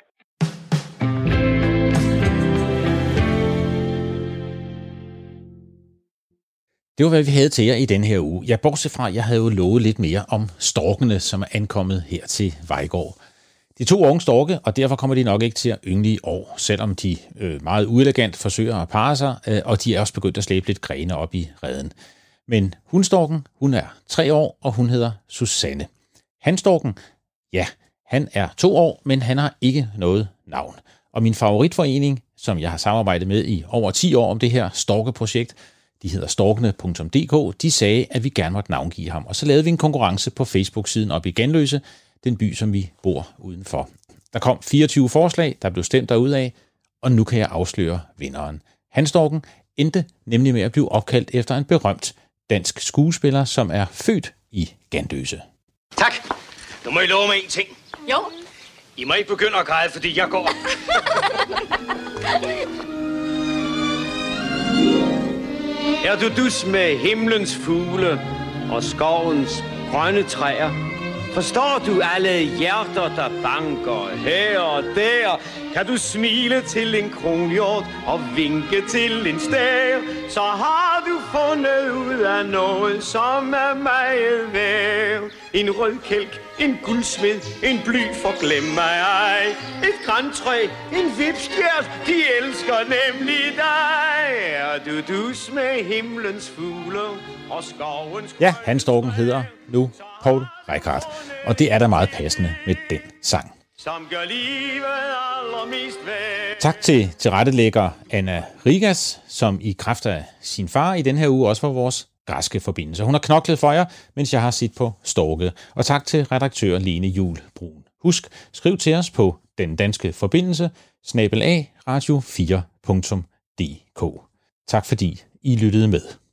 Det var, hvad vi havde til jer i den her uge. Jeg bortset fra, at jeg havde jo lovet lidt mere om storkene, som er ankommet her til Vejgaard. De to unge storke, og derfor kommer de nok ikke til at yngle i år, selvom de øh, meget uelegant forsøger at parre sig, øh, og de er også begyndt at slæbe lidt grene op i redden. Men hundstorken, hun er tre år, og hun hedder Susanne. Hanstorken, ja, han er to år, men han har ikke noget navn. Og min favoritforening, som jeg har samarbejdet med i over 10 år om det her storkeprojekt, de hedder storkene.dk, de sagde, at vi gerne måtte navngive ham. Og så lavede vi en konkurrence på Facebook-siden op i Genløse, den by, som vi bor udenfor. Der kom 24 forslag, der blev stemt derud af, og nu kan jeg afsløre vinderen. Hanstorken endte nemlig med at blive opkaldt efter en berømt dansk skuespiller, som er født i Gandøse. Tak. Nu må I love mig en ting. Jo. I må ikke begynde at græde, fordi jeg går. Er du dus med himlens fugle og skovens grønne træer? Forstår du alle hjerter, der banker her og der? Kan du smile til en kronhjort og vinke til en stær? Så har du fundet ud af noget, som er meget værd. En rød kælk, en guldsmed, en bly for glem mig ej. Et grantræ, en vipskjert, de elsker nemlig dig. Er du dus med himlens fugle og skovens Ja, Hanstorken hedder nu Paul Reichardt, og det er da meget passende med den sang som gør livet allermest værd. Tak til tilrettelægger Anna Rigas, som i kraft af sin far i den her uge også var vores græske forbindelse. Hun har knoklet for jer, mens jeg har set på Storke. Og tak til redaktør Lene Jul Brun. Husk, skriv til os på den danske forbindelse, snabel radio4.dk. Tak fordi I lyttede med.